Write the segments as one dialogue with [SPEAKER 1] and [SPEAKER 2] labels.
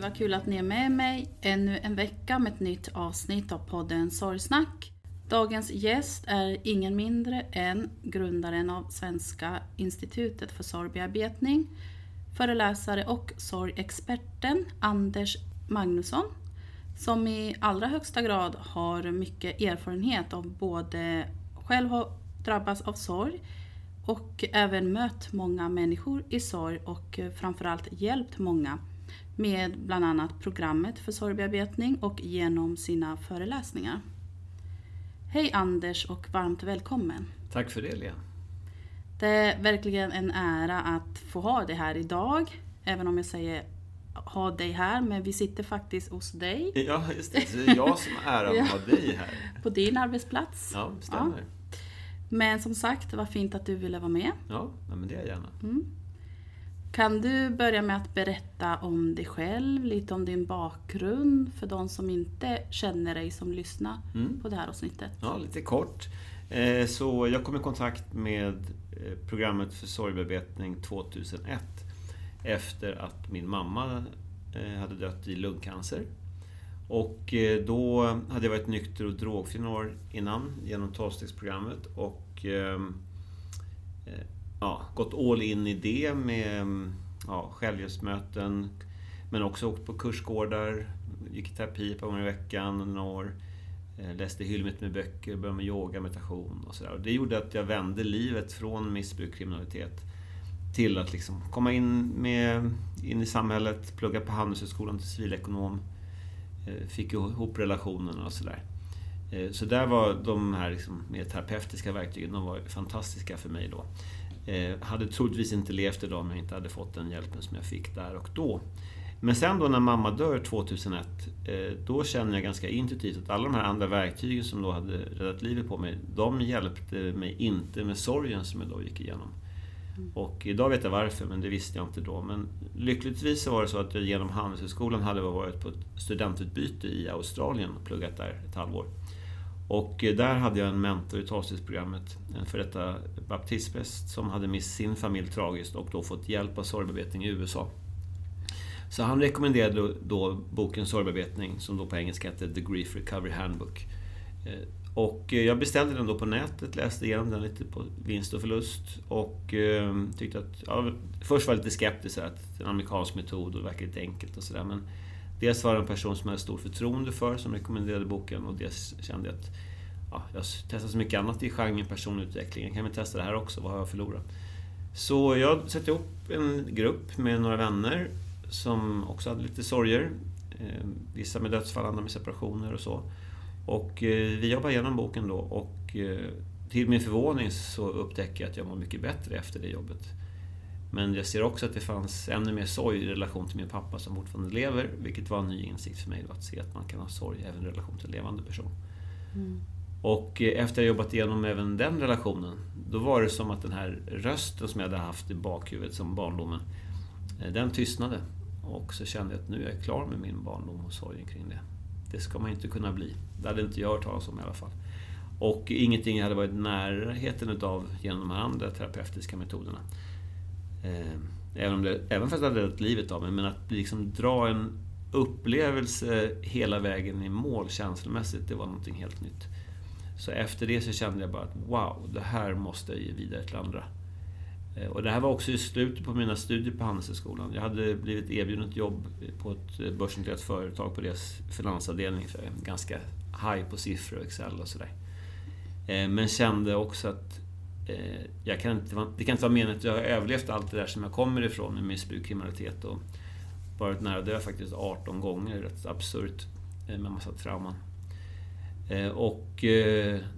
[SPEAKER 1] Vad kul att ni är med mig ännu en vecka med ett nytt avsnitt av podden Sorgsnack. Dagens gäst är ingen mindre än grundaren av Svenska institutet för sorgbearbetning, föreläsare och sorgexperten Anders Magnusson, som i allra högsta grad har mycket erfarenhet av både själv har drabbats av sorg och även mött många människor i sorg och framförallt hjälpt många med bland annat programmet för sorgbearbetning och genom sina föreläsningar. Hej Anders och varmt välkommen!
[SPEAKER 2] Tack för det Lea!
[SPEAKER 1] Det är verkligen en ära att få ha dig här idag, även om jag säger ha dig här, men vi sitter faktiskt hos dig.
[SPEAKER 2] Ja, just det. Det är jag som är äran att ha dig här.
[SPEAKER 1] På din arbetsplats.
[SPEAKER 2] Ja, det stämmer. Ja.
[SPEAKER 1] Men som sagt, vad fint att du ville vara med.
[SPEAKER 2] Ja, men det är jag gärna.
[SPEAKER 1] Mm. Kan du börja med att berätta om dig själv, lite om din bakgrund för de som inte känner dig som lyssnar mm. på det här avsnittet?
[SPEAKER 2] Ja, lite kort. Eh, så jag kom i kontakt med eh, programmet för sorgbearbetning 2001 efter att min mamma eh, hade dött i lungcancer. Och då hade jag varit nykter och drogfri några år innan genom tolvstegsprogrammet och ehm, ja, gått all in i det med ja, självhjälpsmöten men också åkt på kursgårdar, gick i terapi ett par gånger i veckan några år. Eh, läste hyllmet med böcker, började med yoga, meditation och sådär. Det gjorde att jag vände livet från missbruk, kriminalitet till att liksom komma in, med, in i samhället, plugga på Handelshögskolan till civilekonom. Eh, fick ihop relationerna och sådär. Eh, så där var de här liksom mer terapeutiska verktygen de var fantastiska för mig då. Eh, hade troligtvis inte levt idag om jag inte hade fått den hjälpen som jag fick där och då. Men sen då när mamma dör 2001, eh, då känner jag ganska intuitivt att alla de här andra verktygen som då hade räddat livet på mig, de hjälpte mig inte med sorgen som jag då gick igenom. Mm. Och idag vet jag varför, men det visste jag inte då. Men lyckligtvis så var det så att jag genom Handelshögskolan hade varit på ett studentutbyte i Australien och pluggat där ett halvår. Och eh, där hade jag en mentor i tolvstegsprogrammet, en för detta baptistpräst som hade mist sin familj tragiskt och då fått hjälp av sorgbearbetning i USA. Så han rekommenderade då boken Sorgbearbetning som då på engelska hette The Grief Recovery Handbook. Eh, och eh, jag beställde den då på nätet, läste igenom den lite på vinst och förlust och tyckte att... Ja, först var jag lite skeptisk, att en amerikansk metod och det verkar lite enkelt och sådär men Dels var det en person som jag hade stort förtroende för som rekommenderade boken och dels kände jag att ja, jag testar testat så mycket annat i genren personutveckling. Jag kan väl testa det här också, vad har jag förlorat? Så jag satte ihop en grupp med några vänner som också hade lite sorger. Eh, vissa med dödsfall, andra med separationer och så. Och eh, vi jobbade igenom boken då och eh, till min förvåning så upptäckte jag att jag mår mycket bättre efter det jobbet. Men jag ser också att det fanns ännu mer sorg i relation till min pappa som fortfarande lever, vilket var en ny insikt för mig, då, att se att man kan ha sorg även i relation till en levande person. Mm. Och eh, efter att jag jobbat igenom även den relationen, då var det som att den här rösten som jag hade haft i bakhuvudet som barndomen, eh, den tystnade. Och så kände jag att nu är jag klar med min barndom och sorgen kring det. Det ska man inte kunna bli. Det hade inte jag hört talas om i alla fall. Och ingenting hade varit närheten utav genom de här andra terapeutiska metoderna. Eh, även, om det, även fast det hade räddat livet av mig, men att liksom dra en upplevelse hela vägen i mål känslomässigt, det var någonting helt nytt. Så efter det så kände jag bara att wow, det här måste jag ge vidare till andra. Eh, och det här var också i slutet på mina studier på Handelshögskolan. Jag hade blivit erbjuden ett jobb på ett börsnoterat företag på deras finansavdelning. För ganska high på siffror och Excel och sådär. Eh, men kände också att Eh, jag kan inte, det kan inte vara meningen att jag har överlevt allt det där som jag kommer ifrån med missbruk, kriminalitet och varit nära dö faktiskt 18 gånger. Rätt absurt eh, med massa trauman. Eh, och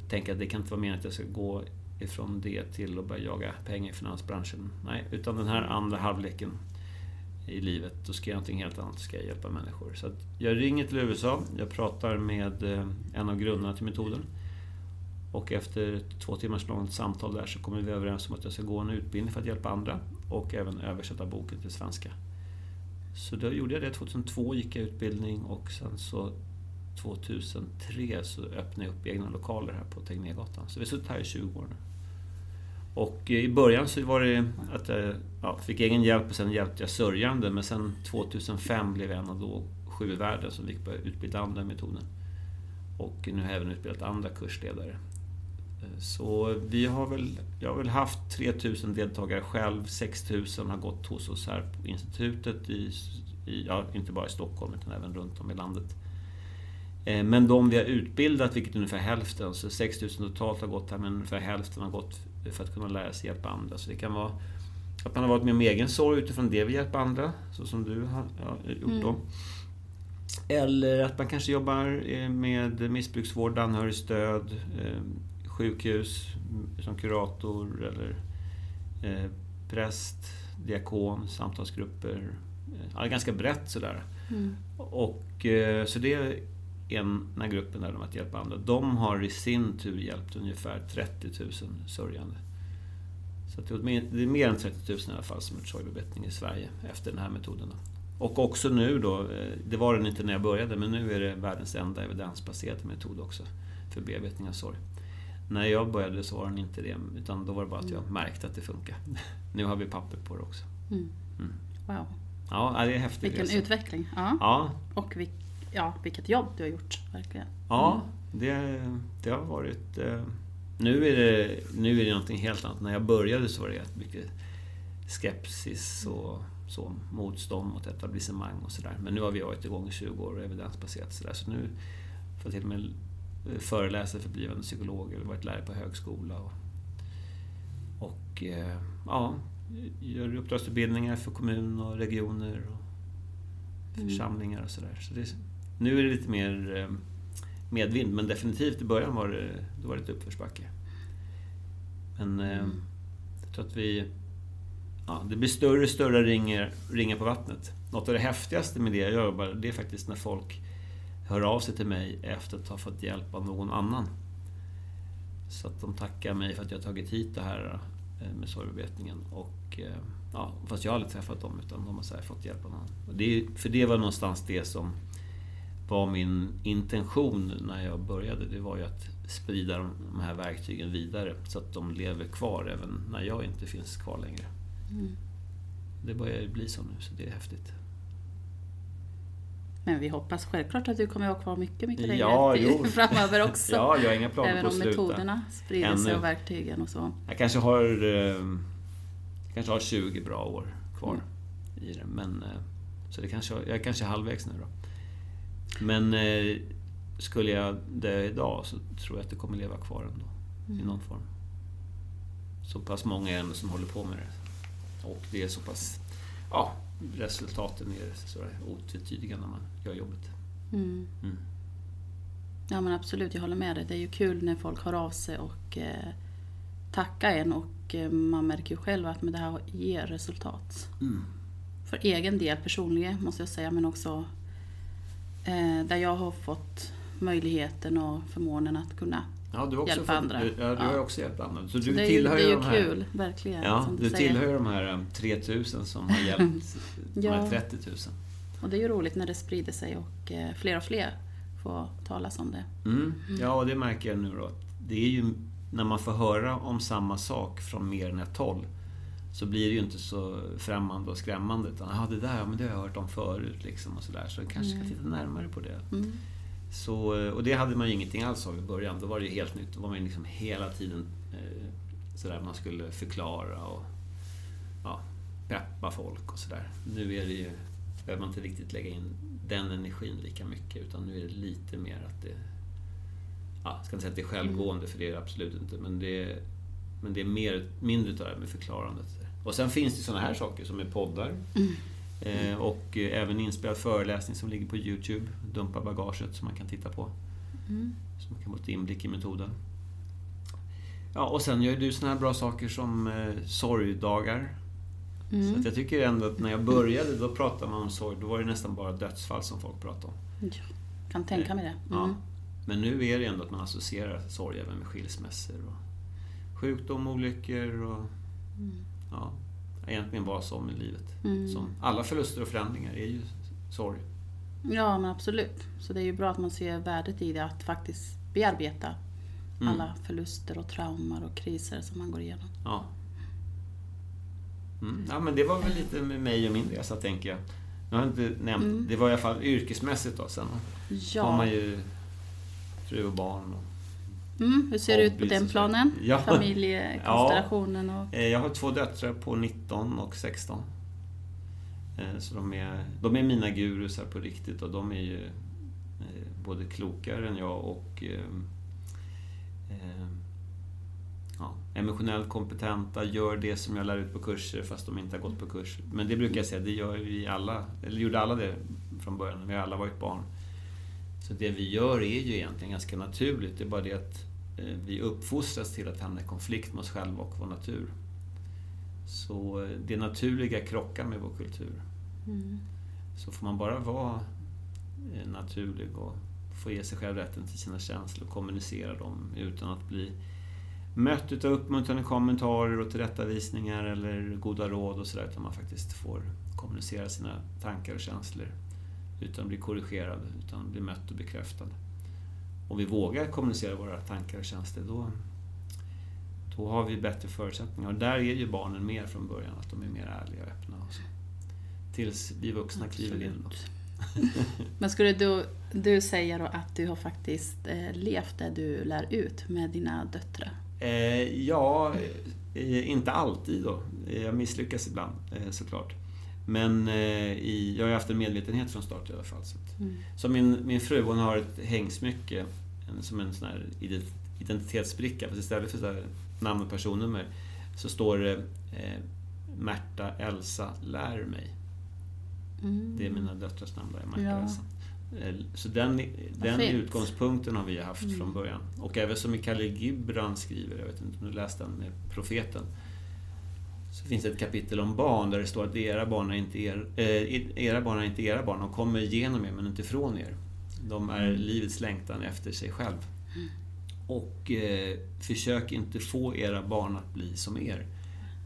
[SPEAKER 2] tänker att det kan inte vara meningen att jag ska gå ifrån det till att börja jaga pengar i finansbranschen. Nej, utan den här andra halvleken i livet, då ska jag någonting helt annat, då ska jag hjälpa människor. Så jag ringer till USA, jag pratar med en av grundarna till metoden. Och efter två timmars långt samtal där så kommer vi överens om att jag ska gå en utbildning för att hjälpa andra och även översätta boken till svenska. Så då gjorde jag det. 2002 gick jag utbildning och sen så 2003 så öppnade jag upp egna lokaler här på Tegnérgatan. Så vi har suttit här i 20 år nu. Och i början så var det att jag ja, fick egen hjälp och sen hjälpte jag sörjande. Men sen 2005 blev jag en av då sju i världen som fick börja utbilda andra metoden. Och nu har jag även utbildat andra kursledare. Så vi har väl, jag har väl haft 3000 deltagare själv, 6000 har gått hos oss här på institutet, i, i, ja, inte bara i Stockholm utan även runt om i landet. Eh, men de vi har utbildat, vilket är ungefär hälften, så 6000 totalt har gått här, men ungefär hälften har gått för att kunna lära sig hjälpa andra. Så det kan vara att man har varit med om egen sorg utifrån det vi hjälper andra, så som du har gjort mm. då. Eller att man kanske jobbar eh, med missbruksvård, anhörigstöd, eh, sjukhus som kurator eller präst, diakon, samtalsgrupper. Ja, ganska brett sådär. Mm. Och, så det ena gruppen där de att hjälpa andra, de har i sin tur hjälpt ungefär 30 000 sörjande. Så det är mer än 30 000 i alla fall som har sorgbearbetning i Sverige efter den här metoden. Och också nu då, eh, det var den inte när jag började, men nu är det världens enda evidensbaserade metod också för bearbetning av sorg. När jag började så var den inte det, utan då var det bara att jag mm. märkte att det funkar. Nu har vi papper på det också.
[SPEAKER 1] Mm. Mm. Wow.
[SPEAKER 2] Ja, det är häftigt.
[SPEAKER 1] Vilken resa. utveckling. Ja.
[SPEAKER 2] ja.
[SPEAKER 1] Och vilk, ja, vilket jobb du har gjort, verkligen.
[SPEAKER 2] Ja, mm. det, det har varit... Eh, nu, är det, nu är det någonting helt annat. När jag började så var det mycket skepsis och så, motstånd mot etablissemang och sådär. Men nu har vi varit igång i 20 år och evidensbaserat sådär. Så nu får jag till och med föreläsa för blivande psykologer varit lärare på högskola. Och, och eh, ja, gör uppdragsutbildningar för kommun och regioner och mm. församlingar och sådär. Så det, nu är det lite mer eh, medvind, men definitivt i början var det, då var det ett uppförsbacke. Men eh, mm. jag tror att vi... Ja, det blir större och större ringar, ringar på vattnet. Något av det häftigaste med det jag gör, det är faktiskt när folk hör av sig till mig efter att ha fått hjälp av någon annan. Så att de tackar mig för att jag har tagit hit det här eh, med sorgbearbetningen. Och, ja, fast jag har aldrig träffat dem, utan de har så fått hjälp av någon. Det, för det var någonstans det som var min intention när jag började, det var ju att sprida de här verktygen vidare så att de lever kvar även när jag inte finns kvar längre. Mm. Det börjar bli så nu, så det är häftigt.
[SPEAKER 1] Men vi hoppas självklart att du kommer att vara kvar mycket, mycket längre ja, framöver också.
[SPEAKER 2] ja, jag har inga planer
[SPEAKER 1] Även
[SPEAKER 2] på att
[SPEAKER 1] sluta. Även om metoderna sprider sig och verktygen och så.
[SPEAKER 2] Jag kanske har, eh, kanske har 20 bra år kvar mm. i det. Men, eh, så det kanske, jag är kanske halvvägs nu då. Men eh, skulle jag dö idag så tror jag att det kommer leva kvar ändå. Mm. I någon form. Så pass många är ändå som håller på med det. Och det är så pass... Ja, resultaten är sådär otvetydiga när man gör jobbet.
[SPEAKER 1] Mm. Mm. Ja men absolut, jag håller med dig. Det är ju kul när folk hör av sig och eh, tackar en och eh, man märker ju själv att men det här ger resultat. Mm. För egen del, personligen måste jag säga, men också Eh, där jag har fått möjligheten och förmånen att kunna ja, du också hjälpa fått, andra.
[SPEAKER 2] Du, ja, du har också hjälpt andra. Så, så du
[SPEAKER 1] det,
[SPEAKER 2] tillhör
[SPEAKER 1] det är ju
[SPEAKER 2] de
[SPEAKER 1] här, kul, verkligen.
[SPEAKER 2] Ja, du, du tillhör de här 3000 som har hjälpt ja. de här 30 000.
[SPEAKER 1] Och det är ju roligt när det sprider sig och eh, fler och fler får talas om det.
[SPEAKER 2] Mm. Mm. Ja, och det märker jag nu då. Det är ju när man får höra om samma sak från mer än ett håll så blir det ju inte så främmande och skrämmande. Utan, ah, det där men det har jag hört om förut. Liksom, och så där, så jag kanske mm. ska titta närmare på det. Mm. Så, och det hade man ju ingenting alls av i början. Då var det ju helt nytt. Då var man liksom hela tiden eh, sådär man skulle förklara och ja, peppa folk och sådär. Nu är det ju, behöver man inte riktigt lägga in den energin lika mycket utan nu är det lite mer att det... Ja, jag ska inte säga att det är självgående för det är det absolut inte men det är, men det är mer, mindre utav det här med förklarandet. Och sen finns det sådana här saker som är poddar. Mm. Eh, och eh, även inspelad föreläsning som ligger på Youtube. Dumpa bagaget som man kan titta på. Mm. Så man kan få ett inblick i metoden. Ja, och sen gör du såna här bra saker som eh, sorgdagar. Mm. Så att jag tycker ändå att när jag började, då pratade man om sorg. Då var det nästan bara dödsfall som folk pratade om.
[SPEAKER 1] Ja, kan tänka mig det. Mm.
[SPEAKER 2] Ja. Men nu är det ändå att man associerar sorg även med skilsmässor. Och sjukdom, olyckor och... Mm. Ja, egentligen vad som i livet. Mm. Som alla förluster och förändringar är ju sorg.
[SPEAKER 1] Ja, men absolut. Så det är ju bra att man ser värdet i det, att faktiskt bearbeta mm. alla förluster och trauman och kriser som man går igenom.
[SPEAKER 2] Ja. Mm. ja, men det var väl lite med mig och min resa, tänker jag. Jag har inte nämnt, mm. det var i alla fall yrkesmässigt då. Sen ja. har man ju fru och barn. Och
[SPEAKER 1] Mm, hur ser det ut på den planen? Ja. Familjekonstellationen? Och...
[SPEAKER 2] Eh, jag har två döttrar på 19 och 16. Eh, så de är, de är mina gurusar på riktigt och de är ju eh, både klokare än jag och ja, emotionellt kompetenta, gör det som jag lär ut på kurser fast de inte har gått på kurs. Men det brukar jag säga, det gör vi alla, eller gjorde alla det från början, vi har alla varit barn. Så det vi gör är ju egentligen ganska naturligt, det är bara det att Eh, vi uppfostras till att hamna i konflikt med oss själva och vår natur. Så eh, det naturliga krockar med vår kultur. Mm. Så får man bara vara eh, naturlig och få ge sig själv rätten till sina känslor och kommunicera dem utan att bli mött utav uppmuntrande kommentarer och tillrättavisningar eller goda råd och sådär. Utan man faktiskt får kommunicera sina tankar och känslor utan att bli korrigerad, utan att bli mött och bekräftad om vi vågar kommunicera våra tankar och känslor, då, då har vi bättre förutsättningar. Och där är ju barnen mer från början, att de är mer ärliga och öppna. Och så. Tills vi vuxna kliver in.
[SPEAKER 1] Men skulle du, du säga då att du har faktiskt eh, levt det du lär ut med dina döttrar?
[SPEAKER 2] Eh, ja, eh, inte alltid då. Jag misslyckas ibland eh, såklart. Men eh, i, jag har haft en medvetenhet från start i alla fall. Så, att, mm. så min, min fru hon har ett hängsmycke en, som en sån här identitetsbricka. Fast istället för så namn och personnummer så står det eh, Märta Elsa lär mig. Mm. Det är mina döttrars namn där, Märta ja. Elsa. Eh, så den, den utgångspunkten har vi haft mm. från början. Och även som Khalil Gibran skriver, jag vet inte om du läste den med Profeten. Så finns det ett kapitel om barn där det står att era barn är inte, er, eh, era, barn är inte era barn. De kommer igenom er men inte från er. De är mm. livets längtan efter sig själv. Mm. Och eh, försök inte få era barn att bli som er.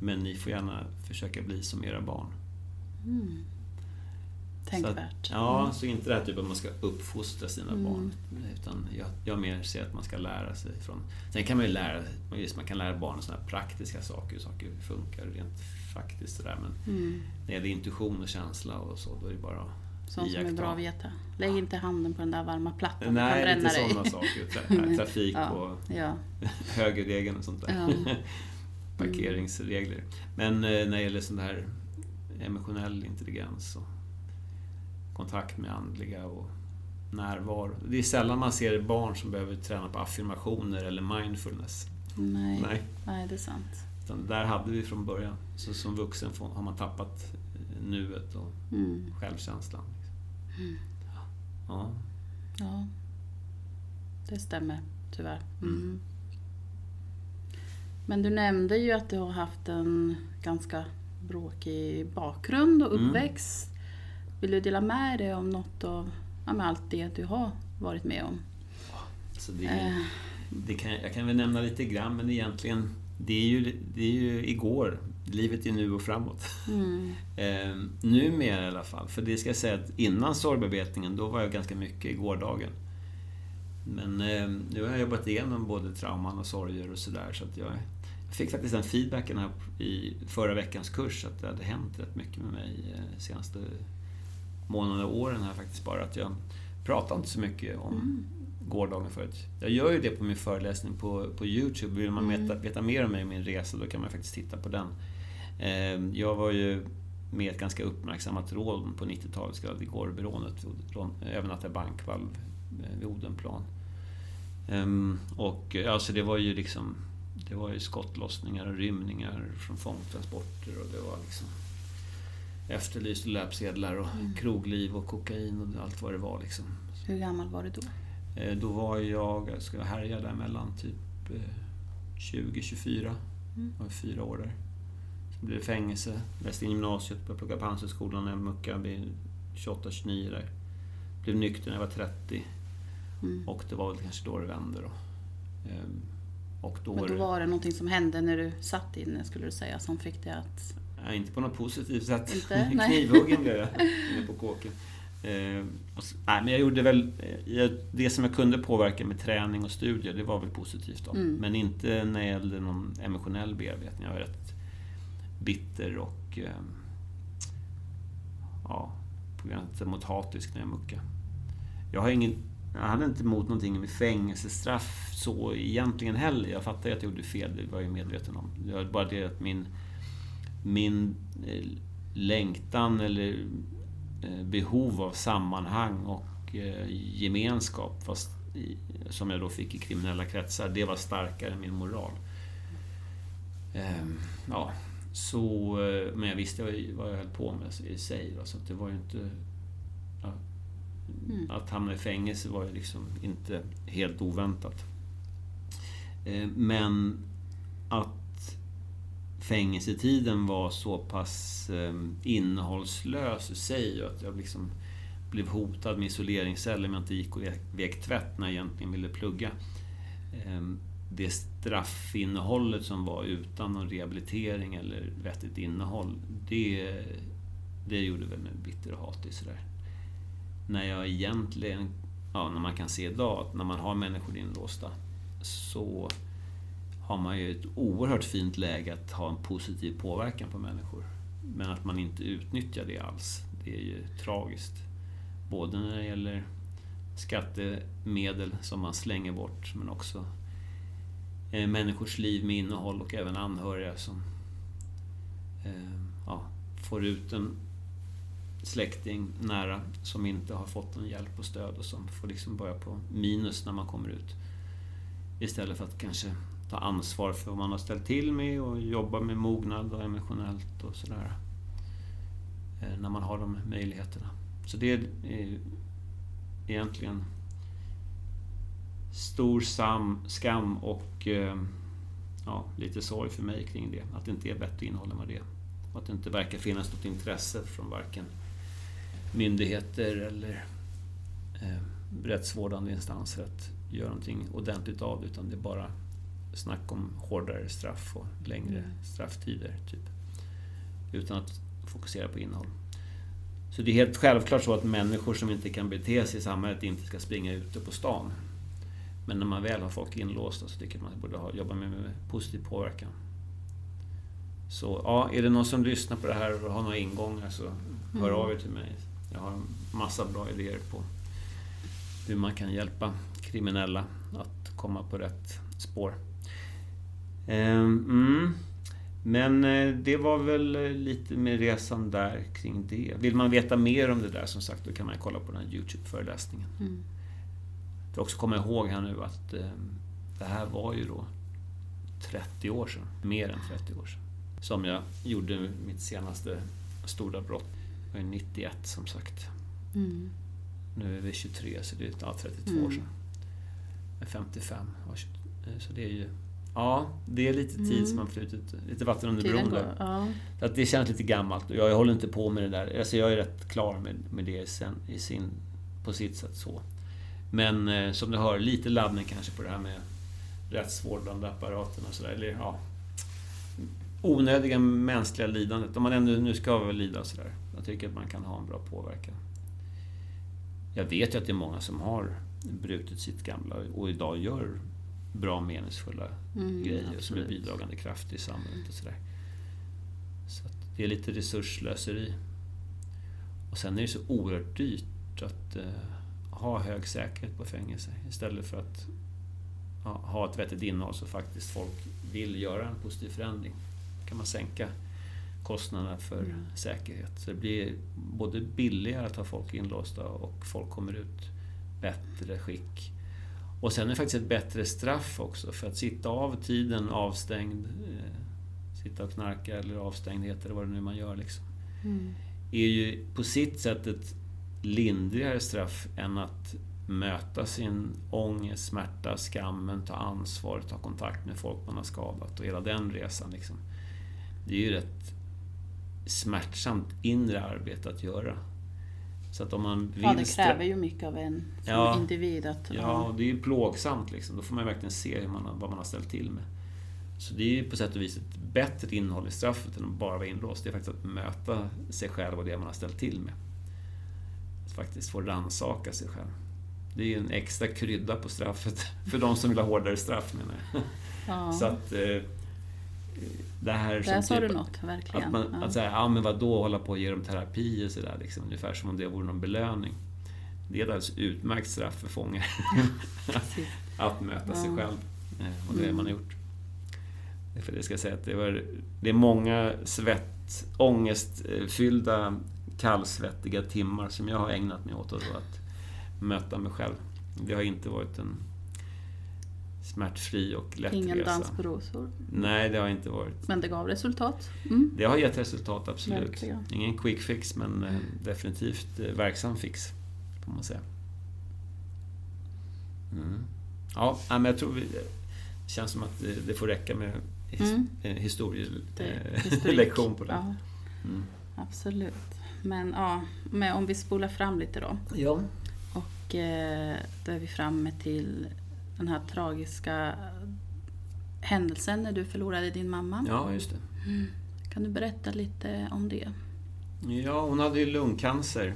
[SPEAKER 2] Men ni får gärna försöka bli som era barn.
[SPEAKER 1] Mm. Tänkvärt.
[SPEAKER 2] Så ja, mm. så inte det här typ att man ska uppfostra sina mm. barn. Utan jag, jag mer ser att man ska lära sig från... Sen kan man ju lära, just man kan lära barnen sådana här praktiska saker, hur saker funkar rent faktiskt. Sådär. Men mm. när det gäller intuition och känsla och så, då är det bara
[SPEAKER 1] Sånt som är bra att veta. Lägg inte handen på den där varma plattan,
[SPEAKER 2] Nej, kan bränna inte sådana saker. Tra trafik ja, och ja. högerregeln och sånt där. Ja. Parkeringsregler. Men eh, när det gäller sån här emotionell intelligens och kontakt med andliga och närvaro. Det är sällan man ser barn som behöver träna på affirmationer eller mindfulness.
[SPEAKER 1] Nej, Nej. Nej det är sant.
[SPEAKER 2] Utan där hade vi från början. Så som vuxen har man tappat nuet och mm. självkänslan. Mm. Ja.
[SPEAKER 1] ja. Det stämmer, tyvärr. Mm. mm. Men du nämnde ju att du har haft en ganska bråkig bakgrund och mm. uppväxt. Vill du dela med dig om något av ja, allt det du har varit med om?
[SPEAKER 2] Så det, äh. det kan, jag kan väl nämna lite grann, men egentligen, det är ju, det är ju igår. Livet är nu och framåt. Mm. eh, numera i alla fall. För det ska jag säga att innan sorgbearbetningen, då var jag ganska mycket i gårdagen. Men eh, nu har jag jobbat igenom både trauman och sorger och sådär. Så att jag, jag fick faktiskt den feedbacken här i förra veckans kurs att det hade hänt rätt mycket med mig eh, senaste månaderna och åren här faktiskt bara. Att jag pratar inte så mycket om mm. gårdagen förut. Jag gör ju det på min föreläsning på, på Youtube. Vill man veta, veta mer om mig och min resa då kan man faktiskt titta på den. Eh, jag var ju med ett ganska uppmärksammat rån på 90-talet, så kallade Gårdbyrånet, övernattade bankvalv eh, vid Odenplan. Um, och alltså det var ju liksom Det var ju skottlossningar och rymningar från fångtransporter och det var liksom Efterlyst löpsedlar och mm. krogliv och kokain och allt vad det var liksom.
[SPEAKER 1] Hur gammal var du då?
[SPEAKER 2] Eh, då var jag, jag ska härja där mellan typ 20-24. Eh, mm. Jag var fyra år där. Sen blev det fängelse, läste in gymnasiet, började plugga på Handelshögskolan när jag muckade vid 28-29 där. Blev nykter när jag var 30. Mm. Och det var väl kanske då det vände då. Ehm,
[SPEAKER 1] och då Men då var det någonting som hände när du satt inne, skulle du säga, som fick dig att...
[SPEAKER 2] Nej, inte på något positivt sätt. Knivhuggen blev jag inne på kåken. Eh, och, nej, men jag gjorde väl... Eh, det som jag kunde påverka med träning och studier, det var väl positivt då. Mm. Men inte när det gällde någon emotionell bearbetning. Jag var rätt bitter och... Eh, ja, på gränsen mot hatisk när jag muckade. Jag har ingen jag hade inte emot någonting med fängelsestraff så egentligen heller. Jag fattade att jag gjorde fel, det var jag medveten om. Det var bara det att min, min eh, längtan eller eh, behov av sammanhang och eh, gemenskap, som jag då fick i kriminella kretsar, det var starkare än min moral. Ehm, ja, så, men jag visste vad jag höll på med i sig, så det var ju inte... Mm. Att hamna i fängelse var ju liksom inte helt oväntat. Eh, men att fängelsetiden var så pass eh, innehållslös i sig och att jag liksom blev hotad med isoleringscell om jag inte gick och vek tvätt när jag egentligen ville plugga. Ehm, det straffinnehållet som var utan någon rehabilitering eller vettigt innehåll, det, det gjorde väl mig bitter och hatig sådär när jag egentligen, ja, när man kan se idag, att när man har människor inlåsta så har man ju ett oerhört fint läge att ha en positiv påverkan på människor. Men att man inte utnyttjar det alls, det är ju tragiskt. Både när det gäller skattemedel som man slänger bort, men också eh, människors liv med innehåll och även anhöriga som eh, ja, får ut en släkting nära som inte har fått någon hjälp och stöd och som får liksom börja på minus när man kommer ut. Istället för att kanske ta ansvar för vad man har ställt till med och jobba med mognad och emotionellt och sådär. Eh, när man har de möjligheterna. Så det är eh, egentligen stor sam, skam och eh, ja, lite sorg för mig kring det. Att det inte är bättre innehåll än vad det är. Och att det inte verkar finnas något intresse från varken myndigheter eller eh, rättsvårdande instanser att göra någonting ordentligt av det, utan det är bara snack om hårdare straff och längre mm. strafftider. Typ. Utan att fokusera på innehåll. Så det är helt självklart så att människor som inte kan bete sig i samhället inte ska springa ute på stan. Men när man väl har folk inlåsta så tycker jag att man borde ha, jobba med, med positiv påverkan. Så ja, är det någon som lyssnar på det här och har några ingångar så hör mm. av er till mig. Jag har massa bra idéer på hur man kan hjälpa kriminella att komma på rätt spår. Ehm, mm. Men eh, det var väl eh, lite med resan där kring det. Vill man veta mer om det där som sagt, då kan man kolla på den här Youtube-föreläsningen. Mm. Jag också komma ihåg här nu att ehm, det här var ju då 30 år sedan, mer än 30 år sedan, som jag gjorde mitt senaste stora brott var ju 91 som sagt. Mm. Nu är vi 23, så det är ja, 32 mm. år sedan. Med 55. Så det är ju... Ja, det är lite tid mm. som har flutit, lite vatten under bron där. Ja. Så att det känns lite gammalt och jag, jag håller inte på med det där. Alltså jag är rätt klar med, med det sen, i sin, på sitt sätt så. Men eh, som du hör, lite laddning kanske på det här med rättsvårdande apparaten och sådär. Eller ja, onödiga mänskliga lidandet. Om man ändå nu ska väl lida sådär. Jag tycker att man kan ha en bra påverkan. Jag vet ju att det är många som har brutit sitt gamla och idag gör bra meningsfulla mm, grejer absolut. som är bidragande kraft i samhället och sådär. Så det är lite resursslöseri. Och sen är det så oerhört dyrt att uh, ha hög säkerhet på fängelse istället för att ja, ha ett vettigt innehåll så faktiskt folk vill göra en positiv förändring. Då kan man sänka kostnaderna för mm. säkerhet. Så det blir både billigare att ha folk inlåsta och folk kommer ut bättre skick. Och sen är det faktiskt ett bättre straff också för att sitta av tiden avstängd, eh, sitta och knarka eller avstängdhet eller vad det nu man gör liksom. Mm. Är ju på sitt sätt ett lindrigare straff än att möta sin ångest, smärta, skammen, ta ansvar, ta kontakt med folk man har skadat och hela den resan. Liksom. Det är ju rätt smärtsamt inre arbete att göra.
[SPEAKER 1] Så att om man vill... Ja, det kräver ju mycket av en som ja, individ. Att,
[SPEAKER 2] ja, det är ju plågsamt liksom. Då får man verkligen se hur man, vad man har ställt till med. Så det är ju på sätt och vis ett bättre innehåll i straffet än att bara vara inlåst. Det är faktiskt att möta sig själv och det man har ställt till med. Att faktiskt få rannsaka sig själv. Det är ju en extra krydda på straffet för de som vill ha hårdare straff menar jag. Ja. Så att, eh,
[SPEAKER 1] det här Där sa typ, du något, verkligen.
[SPEAKER 2] Att, man,
[SPEAKER 1] ja.
[SPEAKER 2] att säga, ja men vadå, hålla på och ge dem terapi och sådär. Liksom, ungefär som om det vore någon belöning. Det är ett alldeles utmärkt straff för fångar. att möta ja. sig själv eh, och det mm. man har gjort. För det ska jag säga att det, var, det är många svett, ångestfyllda, kallsvettiga timmar som jag har ägnat mig åt att möta mig själv. Det har inte varit en smärtfri och lätt
[SPEAKER 1] Ingen resa. dans på rosor?
[SPEAKER 2] Nej, det har inte varit.
[SPEAKER 1] Men det gav resultat? Mm.
[SPEAKER 2] Det har gett resultat, absolut. Verkligen. Ingen quick fix, men mm. definitivt eh, verksam fix, får man säga. Mm. Ja, men jag tror det känns som att det får räcka med mm. historielektion på det. Ja.
[SPEAKER 1] Mm. Absolut. Men ja, men om vi spolar fram lite då.
[SPEAKER 2] Ja.
[SPEAKER 1] Och eh, då är vi framme till den här tragiska händelsen när du förlorade din mamma.
[SPEAKER 2] Ja, just det. Mm.
[SPEAKER 1] Kan du berätta lite om det?
[SPEAKER 2] Ja, hon hade ju lungcancer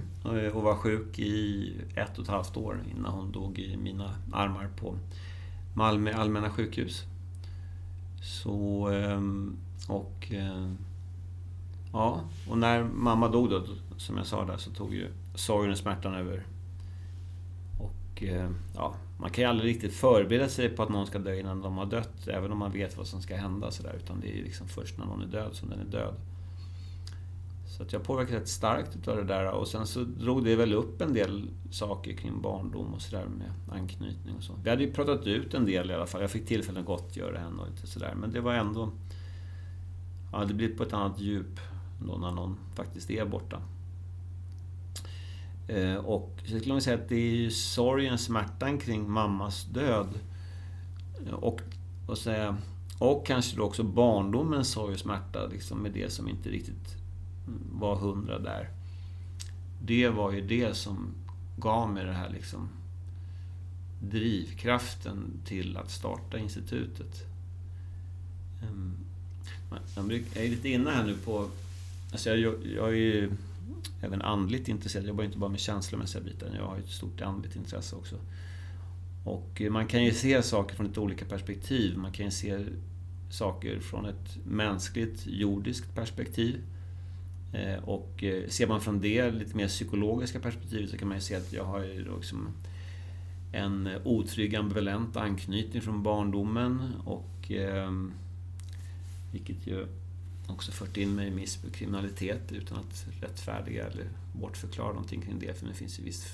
[SPEAKER 2] och var sjuk i ett och ett halvt år innan hon dog i mina armar på Malmö allmänna sjukhus. Så, ehm, och... Eh, ja, och när mamma dog då, som jag sa där, så tog ju sorgen och smärtan över. Och ja, man kan ju aldrig riktigt förbereda sig på att någon ska dö innan de har dött, även om man vet vad som ska hända. Så där, utan det är liksom först när någon är död som den är död. Så att jag påverkades rätt starkt utav det där. Och sen så drog det väl upp en del saker kring barndom och sådär med anknytning och så. Vi hade ju pratat ut en del i alla fall. Jag fick tillfälle att gottgöra henne och lite sådär. Men det var ändå... Ja, det blir på ett annat djup då när någon faktiskt är borta. Eh, och så skulle man säga att det är ju sorgen, smärtan kring mammas död. Eh, och, och, säga, och kanske då också barndomens sorg och smärta liksom med det som inte riktigt var hundra där. Det var ju det som gav mig det här liksom drivkraften till att starta institutet. Ehm, jag är lite inne här nu på... Alltså jag, jag är ju även andligt intresserad. Jag jobbar inte bara med känslomässiga bitar, jag har ett stort andligt intresse också. Och eh, man kan ju se saker från lite olika perspektiv. Man kan ju se saker från ett mänskligt, jordiskt perspektiv. Eh, och eh, ser man från det lite mer psykologiska perspektivet så kan man ju se att jag har ju liksom en otrygg ambivalent anknytning från barndomen och ehm, vilket ju också fört in mig i missbruk kriminalitet utan att rättfärdiga eller bortförklara någonting kring det. För det finns ju viss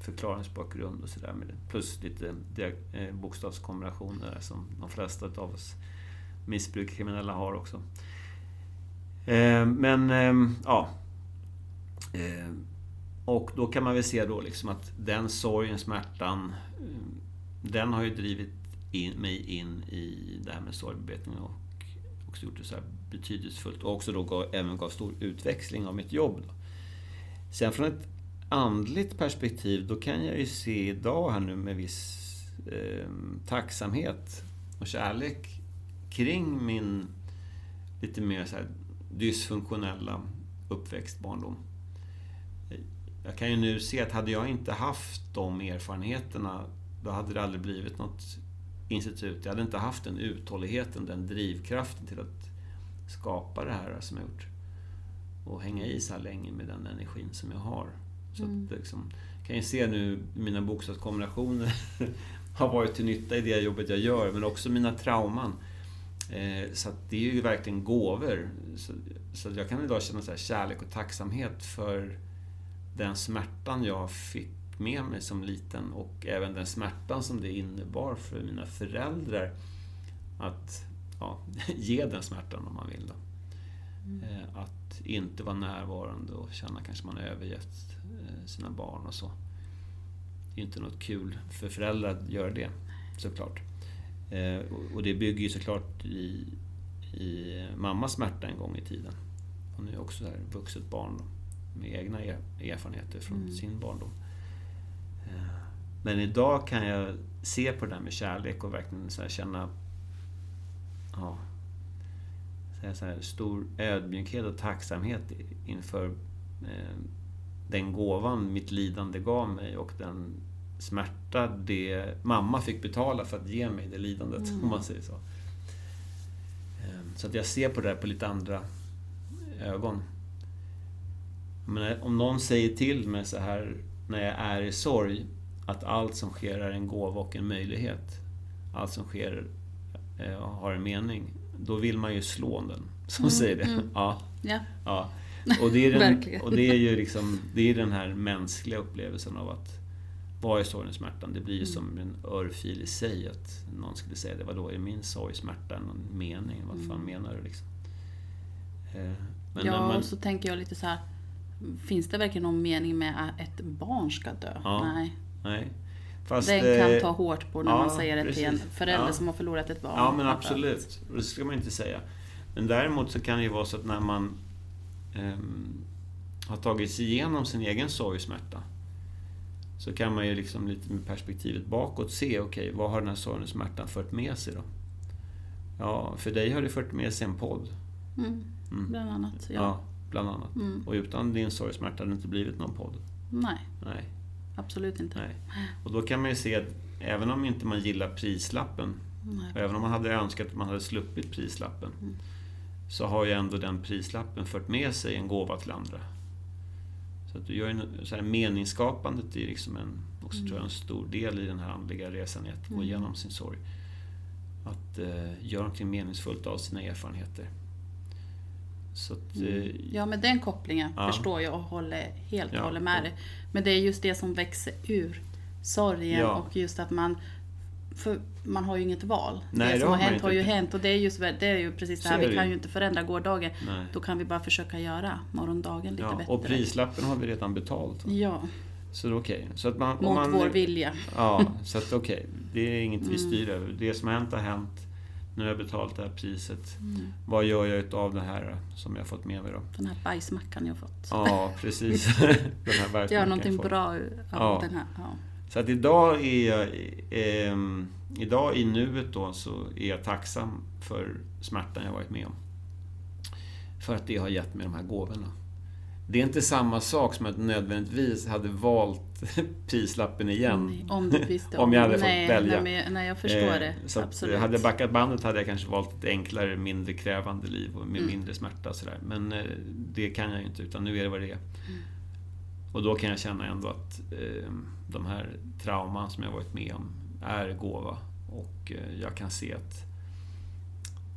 [SPEAKER 2] förklaringsbakgrund och sådär. Plus lite eh, bokstavskombinationer som de flesta av oss missbruk-kriminella har också. Eh, men, ehm, ja. Eh, och då kan man väl se då liksom att den sorgen, smärtan, den har ju drivit in, mig in i det här med sorgbearbetning och också gjort det så här betydelsefullt och också då gav, även gav stor utväxling av mitt jobb. Då. Sen från ett andligt perspektiv, då kan jag ju se idag här nu med viss eh, tacksamhet och kärlek kring min lite mer så här dysfunktionella uppväxt, barndom. Jag kan ju nu se att hade jag inte haft de erfarenheterna, då hade det aldrig blivit något institut. Jag hade inte haft den uthålligheten, den drivkraften till att skapa det här som jag gjort. Och hänga i så här länge med den energin som jag har. Så mm. att, liksom, kan ju se nu mina bokstavskombinationer har varit till nytta i det jobbet jag gör, men också mina trauman. Eh, så det är ju verkligen gåvor. Så, så jag kan idag känna så kärlek och tacksamhet för den smärtan jag fick med mig som liten och även den smärtan som det innebar för mina föräldrar att ja, ge den smärtan om man vill. Då. Mm. Eh, att inte vara närvarande och känna kanske man har övergett eh, sina barn och så. Det är inte något kul för föräldrar att göra det, såklart. Eh, och det bygger ju såklart i, i mammas smärta en gång i tiden. Hon är ju också ett vuxet barn med egna erfarenheter från mm. sin barndom. Men idag kan jag se på det där med kärlek och verkligen så känna ja, så här, stor ödmjukhet och tacksamhet inför eh, den gåvan mitt lidande gav mig och den smärta det mamma fick betala för att ge mig det lidandet, mm. om man säger så. Eh, så att jag ser på det där på lite andra ögon. Men om någon säger till mig så här när jag är i sorg att allt som sker är en gåva och en möjlighet. Allt som sker eh, har en mening. Då vill man ju slå den, som mm, säger det. Mm. Ja.
[SPEAKER 1] ja.
[SPEAKER 2] ja. Och, det är den, och det är ju liksom, det är den här mänskliga upplevelsen av att vara i sorgen och smärtan. Det blir ju mm. som en örfil i sig att någon skulle säga det. Vadå, är min sorg smärta någon mening? Vad fan mm. menar du liksom?
[SPEAKER 1] Eh, men ja, man... och så tänker jag lite så här. Finns det verkligen någon mening med att ett barn ska dö?
[SPEAKER 2] Ja. Nej. Nej.
[SPEAKER 1] Fast, Den kan eh, ta hårt på när ja, man säger det till en förälder ja. som har förlorat ett barn.
[SPEAKER 2] Ja, men absolut. Det ska man inte säga. Men däremot så kan det ju vara så att när man um, har tagit sig igenom sin egen sorg och smärta så kan man ju liksom lite med perspektivet bakåt se, okej, okay, vad har den här sorgen och smärtan fört med sig då? Ja, för dig har det fört med sig en podd.
[SPEAKER 1] Mm, mm. Bland annat, ja.
[SPEAKER 2] ja bland annat. Mm. Och utan din sorg och smärta hade det inte blivit någon podd.
[SPEAKER 1] Nej.
[SPEAKER 2] Nej.
[SPEAKER 1] Absolut inte.
[SPEAKER 2] Nej. Och då kan man ju se att även om inte man gillar prislappen, och även om man hade önskat att man hade sluppit prislappen, mm. så har ju ändå den prislappen fört med sig en gåva till andra. Så att du gör en, så här, meningsskapandet är liksom en, också mm. tror jag, en stor del i den här andliga resan, i att gå mm. igenom sin sorg. Att eh, göra någonting meningsfullt av sina erfarenheter.
[SPEAKER 1] Så att, mm. Eh, ja, men den kopplingen ja. förstår jag och håller helt ja. håller med dig. Men det är just det som växer ur sorgen ja. och just att man för man har ju inget val. Nej, det som har hänt har ju hänt och det är, just, det är ju precis det här, vi kan ju inte förändra gårdagen. Nej. Då kan vi bara försöka göra morgondagen lite ja, bättre.
[SPEAKER 2] Och prislappen har vi redan betalt.
[SPEAKER 1] Ja.
[SPEAKER 2] Så okej. Okay.
[SPEAKER 1] Mot man, vår vilja.
[SPEAKER 2] Ja, så att okej. Okay. Det är inget vi mm. styr över. Det som har hänt har hänt. Nu har jag betalat det här priset. Mm. Vad gör jag utav det här som jag fått med mig då?
[SPEAKER 1] Den här bajsmackan jag fått.
[SPEAKER 2] Ja, precis. den
[SPEAKER 1] här bajsmackan Gör någonting bra av ja. den här. Ja.
[SPEAKER 2] Så att idag är jag... Eh, idag i nuet då så är jag tacksam för smärtan jag varit med om. För att det har gett mig de här gåvorna. Det är inte samma sak som att nödvändigtvis hade valt prislappen igen.
[SPEAKER 1] Nej, om du
[SPEAKER 2] om. jag hade nej, fått välja.
[SPEAKER 1] Nej, nej, jag förstår eh, det.
[SPEAKER 2] Så Absolut. Hade jag backat bandet hade jag kanske valt ett enklare, mindre krävande liv och med mm. mindre smärta och sådär. Men eh, det kan jag ju inte, utan nu är det vad det är. Mm. Och då kan jag känna ändå att eh, de här trauman som jag varit med om är gåva. Och eh, jag kan se att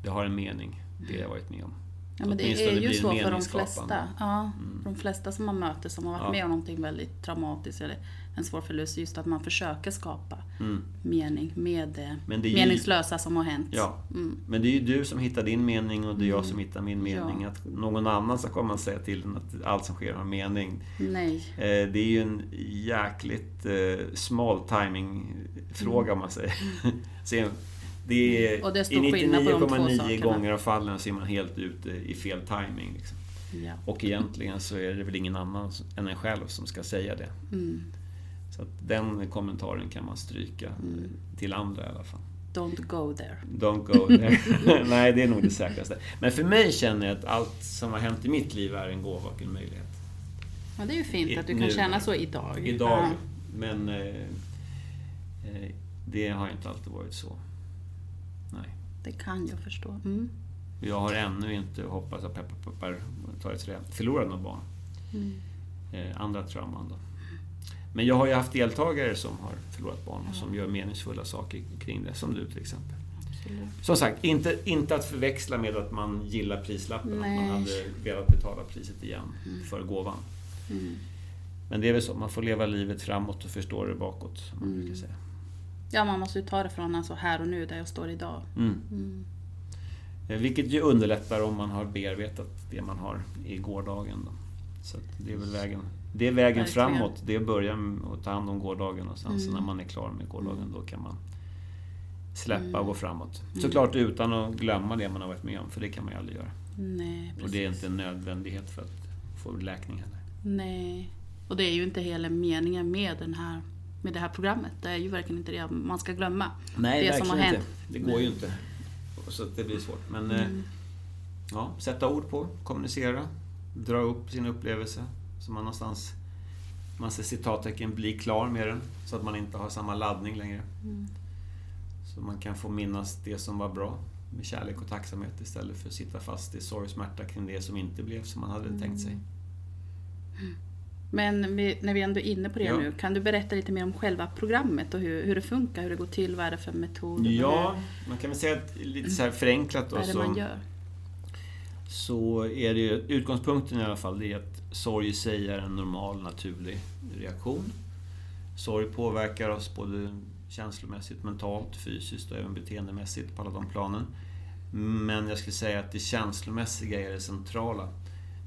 [SPEAKER 2] det har en mening, det jag varit med om.
[SPEAKER 1] Ja, men det är ju så för de flesta. Ja, mm. De flesta som man möter som har varit ja. med om någonting väldigt traumatiskt eller en svår förlust. Just att man försöker skapa mm. mening med det, men det meningslösa ju, som har hänt.
[SPEAKER 2] Ja. Mm. Men det är ju du som hittar din mening och det är jag mm. som hittar min mening. Ja. Att någon annan ska komma och säga till en att allt som sker har mening.
[SPEAKER 1] Nej.
[SPEAKER 2] Eh, det är ju en jäkligt eh, small timing fråga om man säger. Det är,
[SPEAKER 1] och det I 99,9
[SPEAKER 2] gånger av fallen så är man helt ute i fel timing. Liksom. Ja. Och egentligen så är det väl ingen annan än en själv som ska säga det. Mm. Så den kommentaren kan man stryka mm. till andra i alla fall.
[SPEAKER 1] Don't go there.
[SPEAKER 2] Don't go there. Nej, det är nog det säkraste. Men för mig känner jag att allt som har hänt i mitt liv är en gåva och en möjlighet.
[SPEAKER 1] Ja, det är ju fint att du kan nu, känna så idag.
[SPEAKER 2] Idag, ja. men eh, eh, det har inte alltid varit så.
[SPEAKER 1] Det kan jag förstå. Mm.
[SPEAKER 2] Jag har ännu inte, hoppas jag peppar peppar, tar ett förlorat något barn. Mm. Eh, andra trauman då. Men jag har ju haft deltagare som har förlorat barn och som gör meningsfulla saker kring det, som du till exempel.
[SPEAKER 1] Absolut.
[SPEAKER 2] Som sagt, inte, inte att förväxla med att man gillar prislappen, att
[SPEAKER 1] Nej.
[SPEAKER 2] man hade velat betala priset igen för gåvan.
[SPEAKER 1] Mm.
[SPEAKER 2] Men det är väl så, man får leva livet framåt och förstå det bakåt, som man brukar säga.
[SPEAKER 1] Ja, man måste ju ta det från alltså här och nu, där jag står idag.
[SPEAKER 2] Mm.
[SPEAKER 1] Mm.
[SPEAKER 2] Eh, Vilket ju underlättar om man har bearbetat det man har i gårdagen. Då. Så det är väl vägen, det är vägen
[SPEAKER 1] Verkligen.
[SPEAKER 2] framåt. Det är att börja med att ta hand om gårdagen och sen så
[SPEAKER 1] Mm.
[SPEAKER 2] när man är klar med gårdagen då kan man släppa
[SPEAKER 1] Mm.
[SPEAKER 2] och gå framåt. Såklart utan att glömma det man har varit med om, för det kan man ju aldrig göra.
[SPEAKER 1] Nej.
[SPEAKER 2] Och det är inte en nödvändighet för att få läkning heller.
[SPEAKER 1] Nej. Och det är ju inte hela meningen med, den här, med det här programmet. Det är ju verkligen inte det man ska glömma.
[SPEAKER 2] Nej,
[SPEAKER 1] det som har hänt.
[SPEAKER 2] inte. Det går ju inte. Så det blir svårt. Men eh,
[SPEAKER 1] Mm.
[SPEAKER 2] ja, sätta ord på, kommunicera, dra upp sin upplevelse. Så man någonstans, man ser citattecken, bli klar med den. Så att man inte har samma laddning längre.
[SPEAKER 1] Mm.
[SPEAKER 2] Så man kan få minnas det som var bra med kärlek och tacksamhet istället för att sitta fast i sorg och smärta kring det som inte blev som man hade
[SPEAKER 1] Mm.
[SPEAKER 2] tänkt sig.
[SPEAKER 1] Men vi, när vi ändå är inne på det
[SPEAKER 2] Ja.
[SPEAKER 1] nu, kan du berätta lite mer om själva programmet och hur, hur det funkar, hur det går till, vad är det för metod?
[SPEAKER 2] Ja, man kan väl säga att lite så här förenklat då,
[SPEAKER 1] vad är det man gör?
[SPEAKER 2] så är det utgångspunkten i alla fall, det är att sorg i sig är en normal, naturlig reaktion. Sorg påverkar oss både känslomässigt, mentalt, fysiskt och även beteendemässigt på alla de planen. Men jag skulle säga att det känslomässiga är det centrala.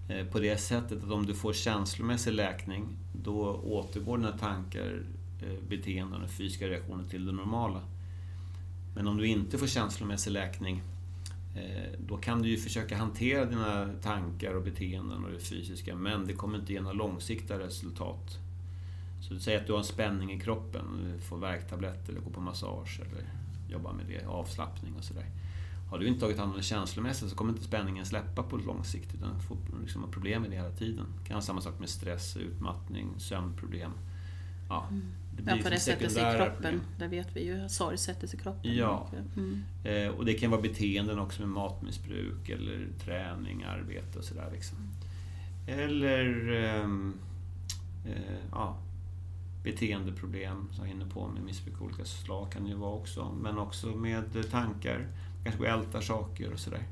[SPEAKER 2] Eh, på det sättet att om du får känslomässig läkning, då återgår dina tankar, eh, beteenden och fysiska reaktioner till det normala. Men om du inte får känslomässig läkning, eh, då kan du ju försöka hantera dina tankar och beteenden och det fysiska, men det kommer inte ge några långsiktiga resultat. Så du säger att du har en spänning i kroppen, du får värktablett eller går på massage eller jobbar med det, avslappning och sådär. Har du inte tagit hand om det känslomässigt så kommer inte spänningen släppa på lång sikt utan du får liksom problem med det hela tiden. Det kan ha samma sak med stress, utmattning, sömnproblem. Ja, det
[SPEAKER 1] Ja, för det
[SPEAKER 2] liksom
[SPEAKER 1] sätter sig i kroppen.
[SPEAKER 2] problem.
[SPEAKER 1] Det vet vi ju. Sorg sätter sig i kroppen.
[SPEAKER 2] Ja.
[SPEAKER 1] Mm.
[SPEAKER 2] Eh, och det kan vara beteenden också med matmissbruk eller träning, arbete och sådär. Liksom. Eller ehm, eh, ja, beteendeproblem som jag är inne på med missbruk av olika slag kan det ju vara också. Men också med eh, tankar, kanske går och ältar saker och sådär.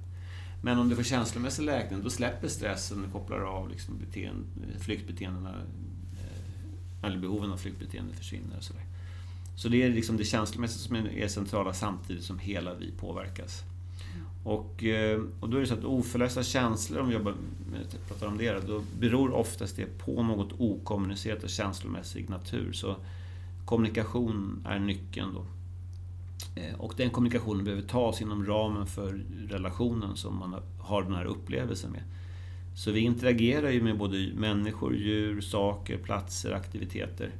[SPEAKER 2] Men om du får känslomässig läkning, då släpper stressen och kopplar av liksom beteende, flyktbeteendena, eh, eller behoven av flyktbeteende försvinner och sådär. Så det är liksom det känslomässiga som är centrala samtidigt som hela vi påverkas. Och, eh, och då är det så att oförlösta känslor, om vi jobbar med, pratar om det, då, då beror oftast det på något okommunicerat och känslomässig natur. Så kommunikation är nyckeln då. Eh, Och den kommunikationen behöver tas inom ramen för relationen som man har den här upplevelsen med. Så vi interagerar ju med både människor, djur, saker, platser, aktiviteter.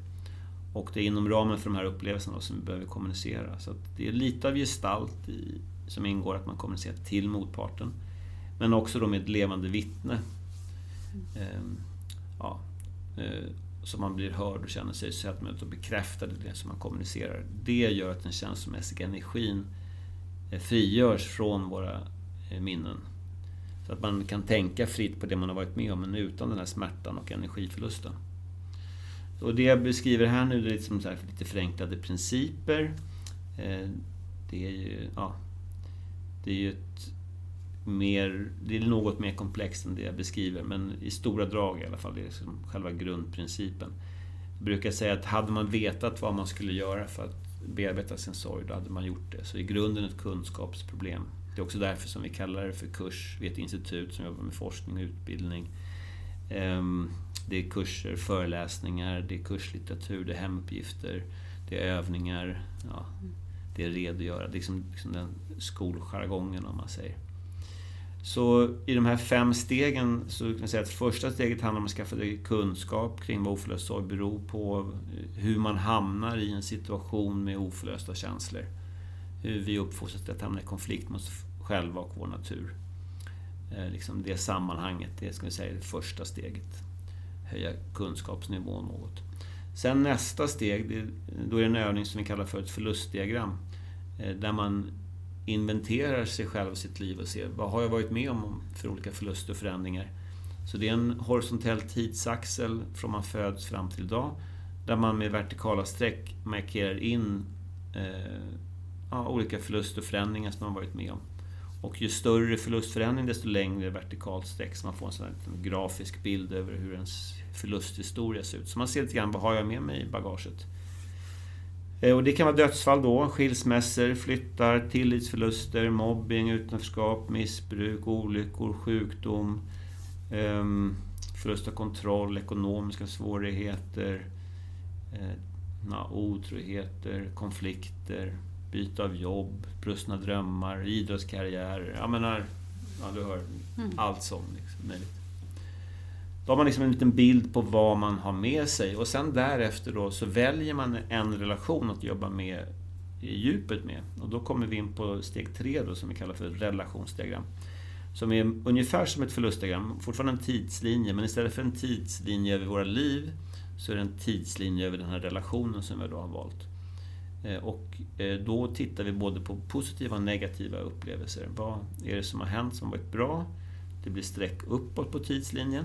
[SPEAKER 2] Och det är inom ramen för de här upplevelserna som vi behöver kommunicera. Så det är lite av gestalt i, som ingår att man kommunicerar till motparten. Men också då med ett levande vittne. Ehm, ja, eh, så man blir hörd och känner sig sedd med och bekräftad i det som man kommunicerar. Det gör att den känslomässiga energin eh, frigörs från våra eh, minnen. Så att man kan tänka fritt på det man har varit med om, men utan den här smärtan och energiförlusten. Och det jag beskriver här nu det är liksom så här lite förenklade principer. Eh, det är ju, ja, det är ju ett mer, det är något mer komplext än det jag beskriver, men i stora drag i alla fall, det är liksom själva grundprincipen. Jag brukar säga att hade man vetat vad man skulle göra för att bearbeta sin sorg, då hade man gjort det. Så i grunden ett kunskapsproblem. Det är också därför som vi kallar det för kurs vid ett institut som jobbar med forskning och utbildning. Ehm, det är kurser, föreläsningar, det är kurslitteratur, det är hemuppgifter, det är övningar, ja, det är redogöra. Det är liksom, liksom den skoljargongen om man säger. Så i de här fem stegen så kan man säga att första steget handlar om att skaffa dig kunskap kring vad oförlöst sorg beror på, hur man hamnar i en situation med oförlösta känslor. Hur vi uppfostras till att hamna i konflikt med oss själva och vår natur. Eh, liksom det sammanhanget, det ska vi säga är det första steget. Höja kunskapsnivån något. Sen nästa steg, då är det en övning som vi kallar för ett förlustdiagram. Eh, där man inventerar sig själv och sitt liv och ser vad har jag varit med om för olika förluster och förändringar. Så det är en horisontell tidsaxel från man föds fram till idag. där man med vertikala streck markerar in eh, ja, olika förluster och förändringar som man varit med om. Och ju större förlustförändring desto längre vertikalt streck så man får en sån här grafisk bild över hur ens förlusthistoria ser ut. Så man ser lite grann vad har jag med mig i bagaget. Eh, och det kan vara dödsfall då, skilsmässor, flyttar, tillitsförluster, mobbing, utanförskap, missbruk, olyckor, sjukdom, ehm, förlust av kontroll, ekonomiska svårigheter, eh, otroheter, konflikter, byte av jobb, brustna drömmar, idrottskarriär. Jag menar, ja, du hör, mm. allt sånt. Liksom, möjligt. Då har man liksom en liten bild på vad man har med sig och sen därefter då så väljer man en relation att jobba med i djupet med. Och då kommer vi in på steg tre då som vi kallar för relationsdiagram. Som är ungefär som ett förlustdiagram, fortfarande en tidslinje, men istället för en tidslinje över våra liv så är det en tidslinje över den här relationen som vi då har valt. Eh, och eh, då tittar vi både på positiva och negativa upplevelser. Vad är det som har hänt som varit bra? Det blir streck uppåt på tidslinjen.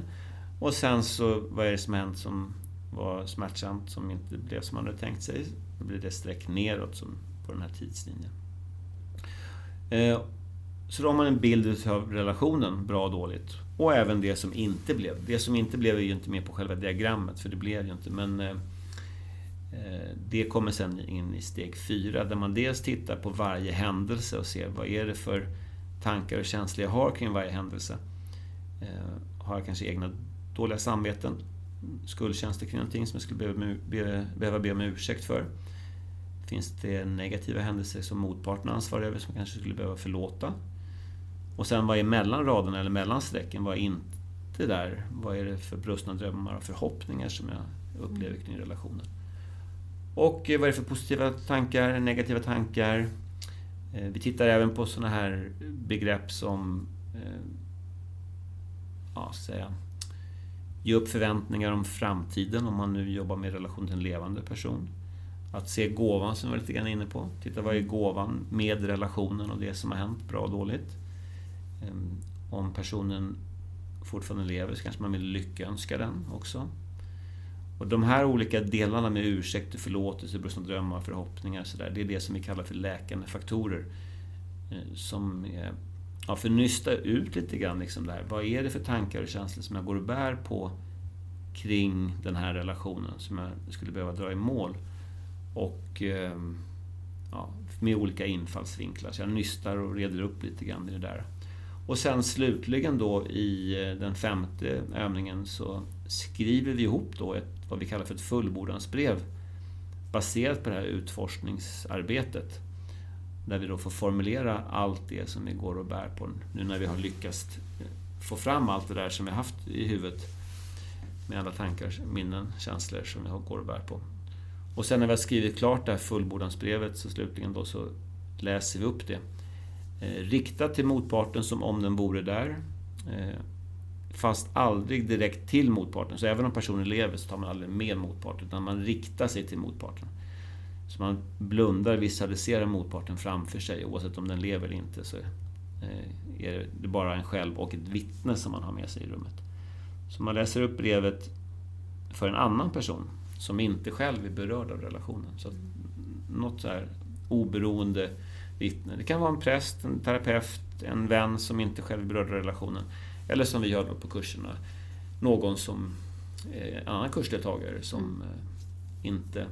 [SPEAKER 2] Och sen så, vad är det som har hänt som var smärtsamt, som inte blev som man hade tänkt sig? Då blir det streck neråt som på den här tidslinjen. Eh, så då har man en bild av relationen, bra och dåligt. Och även det som inte blev. Det som inte blev är ju inte med på själva diagrammet, för det blev ju inte. Men eh, eh, det kommer sen in i steg fyra, där man dels tittar på varje händelse och ser vad är det för tankar och känslor jag har kring varje händelse. Har jag kanske egna dåliga samveten? Skuldkänslor kring någonting som jag skulle behöva be, om ursäkt för? Finns det negativa händelser som motparten är ansvarig över som jag kanske skulle behöva förlåta? Och sen vad är mellan raderna eller mellan strecken? Vad är inte där? Vad är det för brustna drömmar och förhoppningar som jag upplever kring relationen? Och eh, vad är det för positiva tankar, negativa tankar? Eh, vi tittar även på sådana här begrepp som eh, ja, säga, ge upp förväntningar om framtiden om man nu jobbar med relation till en levande person. Att se gåvan som vi var lite grann inne på. Titta vad är gåvan med relationen och det som har hänt, bra och dåligt. Ehm, om personen fortfarande lever så kanske man vill lyckönska den också. Och de här olika delarna med ursäkt, förlåtelse, brustna drömmar, förhoppningar så där, det är det som vi kallar för läkande faktorer. Eh, som är, ja, för nysta ut lite grann liksom där. Vad är det för tankar och känslor som jag går och bär på kring den här relationen som jag skulle behöva dra i mål? Och ehm, ja, med olika infallsvinklar. Så jag nystar och reder upp lite grann i det där. Och sen slutligen då i eh, den femte övningen så skriver vi ihop då ett, vad vi kallar för ett fullbordansbrev baserat på det här utforskningsarbetet. Där vi då får formulera allt det som vi går och bär på nu när vi har lyckats få fram allt det där som vi haft i huvudet med alla tankar, minnen, känslor som vi går och bär på. Och sen när vi har skrivit klart det här fullbordansbrevet så slutligen då så läser vi upp det eh, riktat till motparten som om den vore där. Eh, fast aldrig direkt till motparten. Så även om personen lever så tar man aldrig med motparten, utan man riktar sig till motparten. Så man blundar, visualiserar motparten framför sig. Oavsett om den lever eller inte så eh, är det bara en själv och ett vittne som man har med sig i rummet. Så man läser upp brevet för en annan person som inte själv är berörd av relationen. Så något så här oberoende vittne. Det kan vara en präst, en terapeut, en vän som inte själv är berörd av relationen. Eller som vi gör på kurserna, någon som eh, en annan kursdeltagare som eh, inte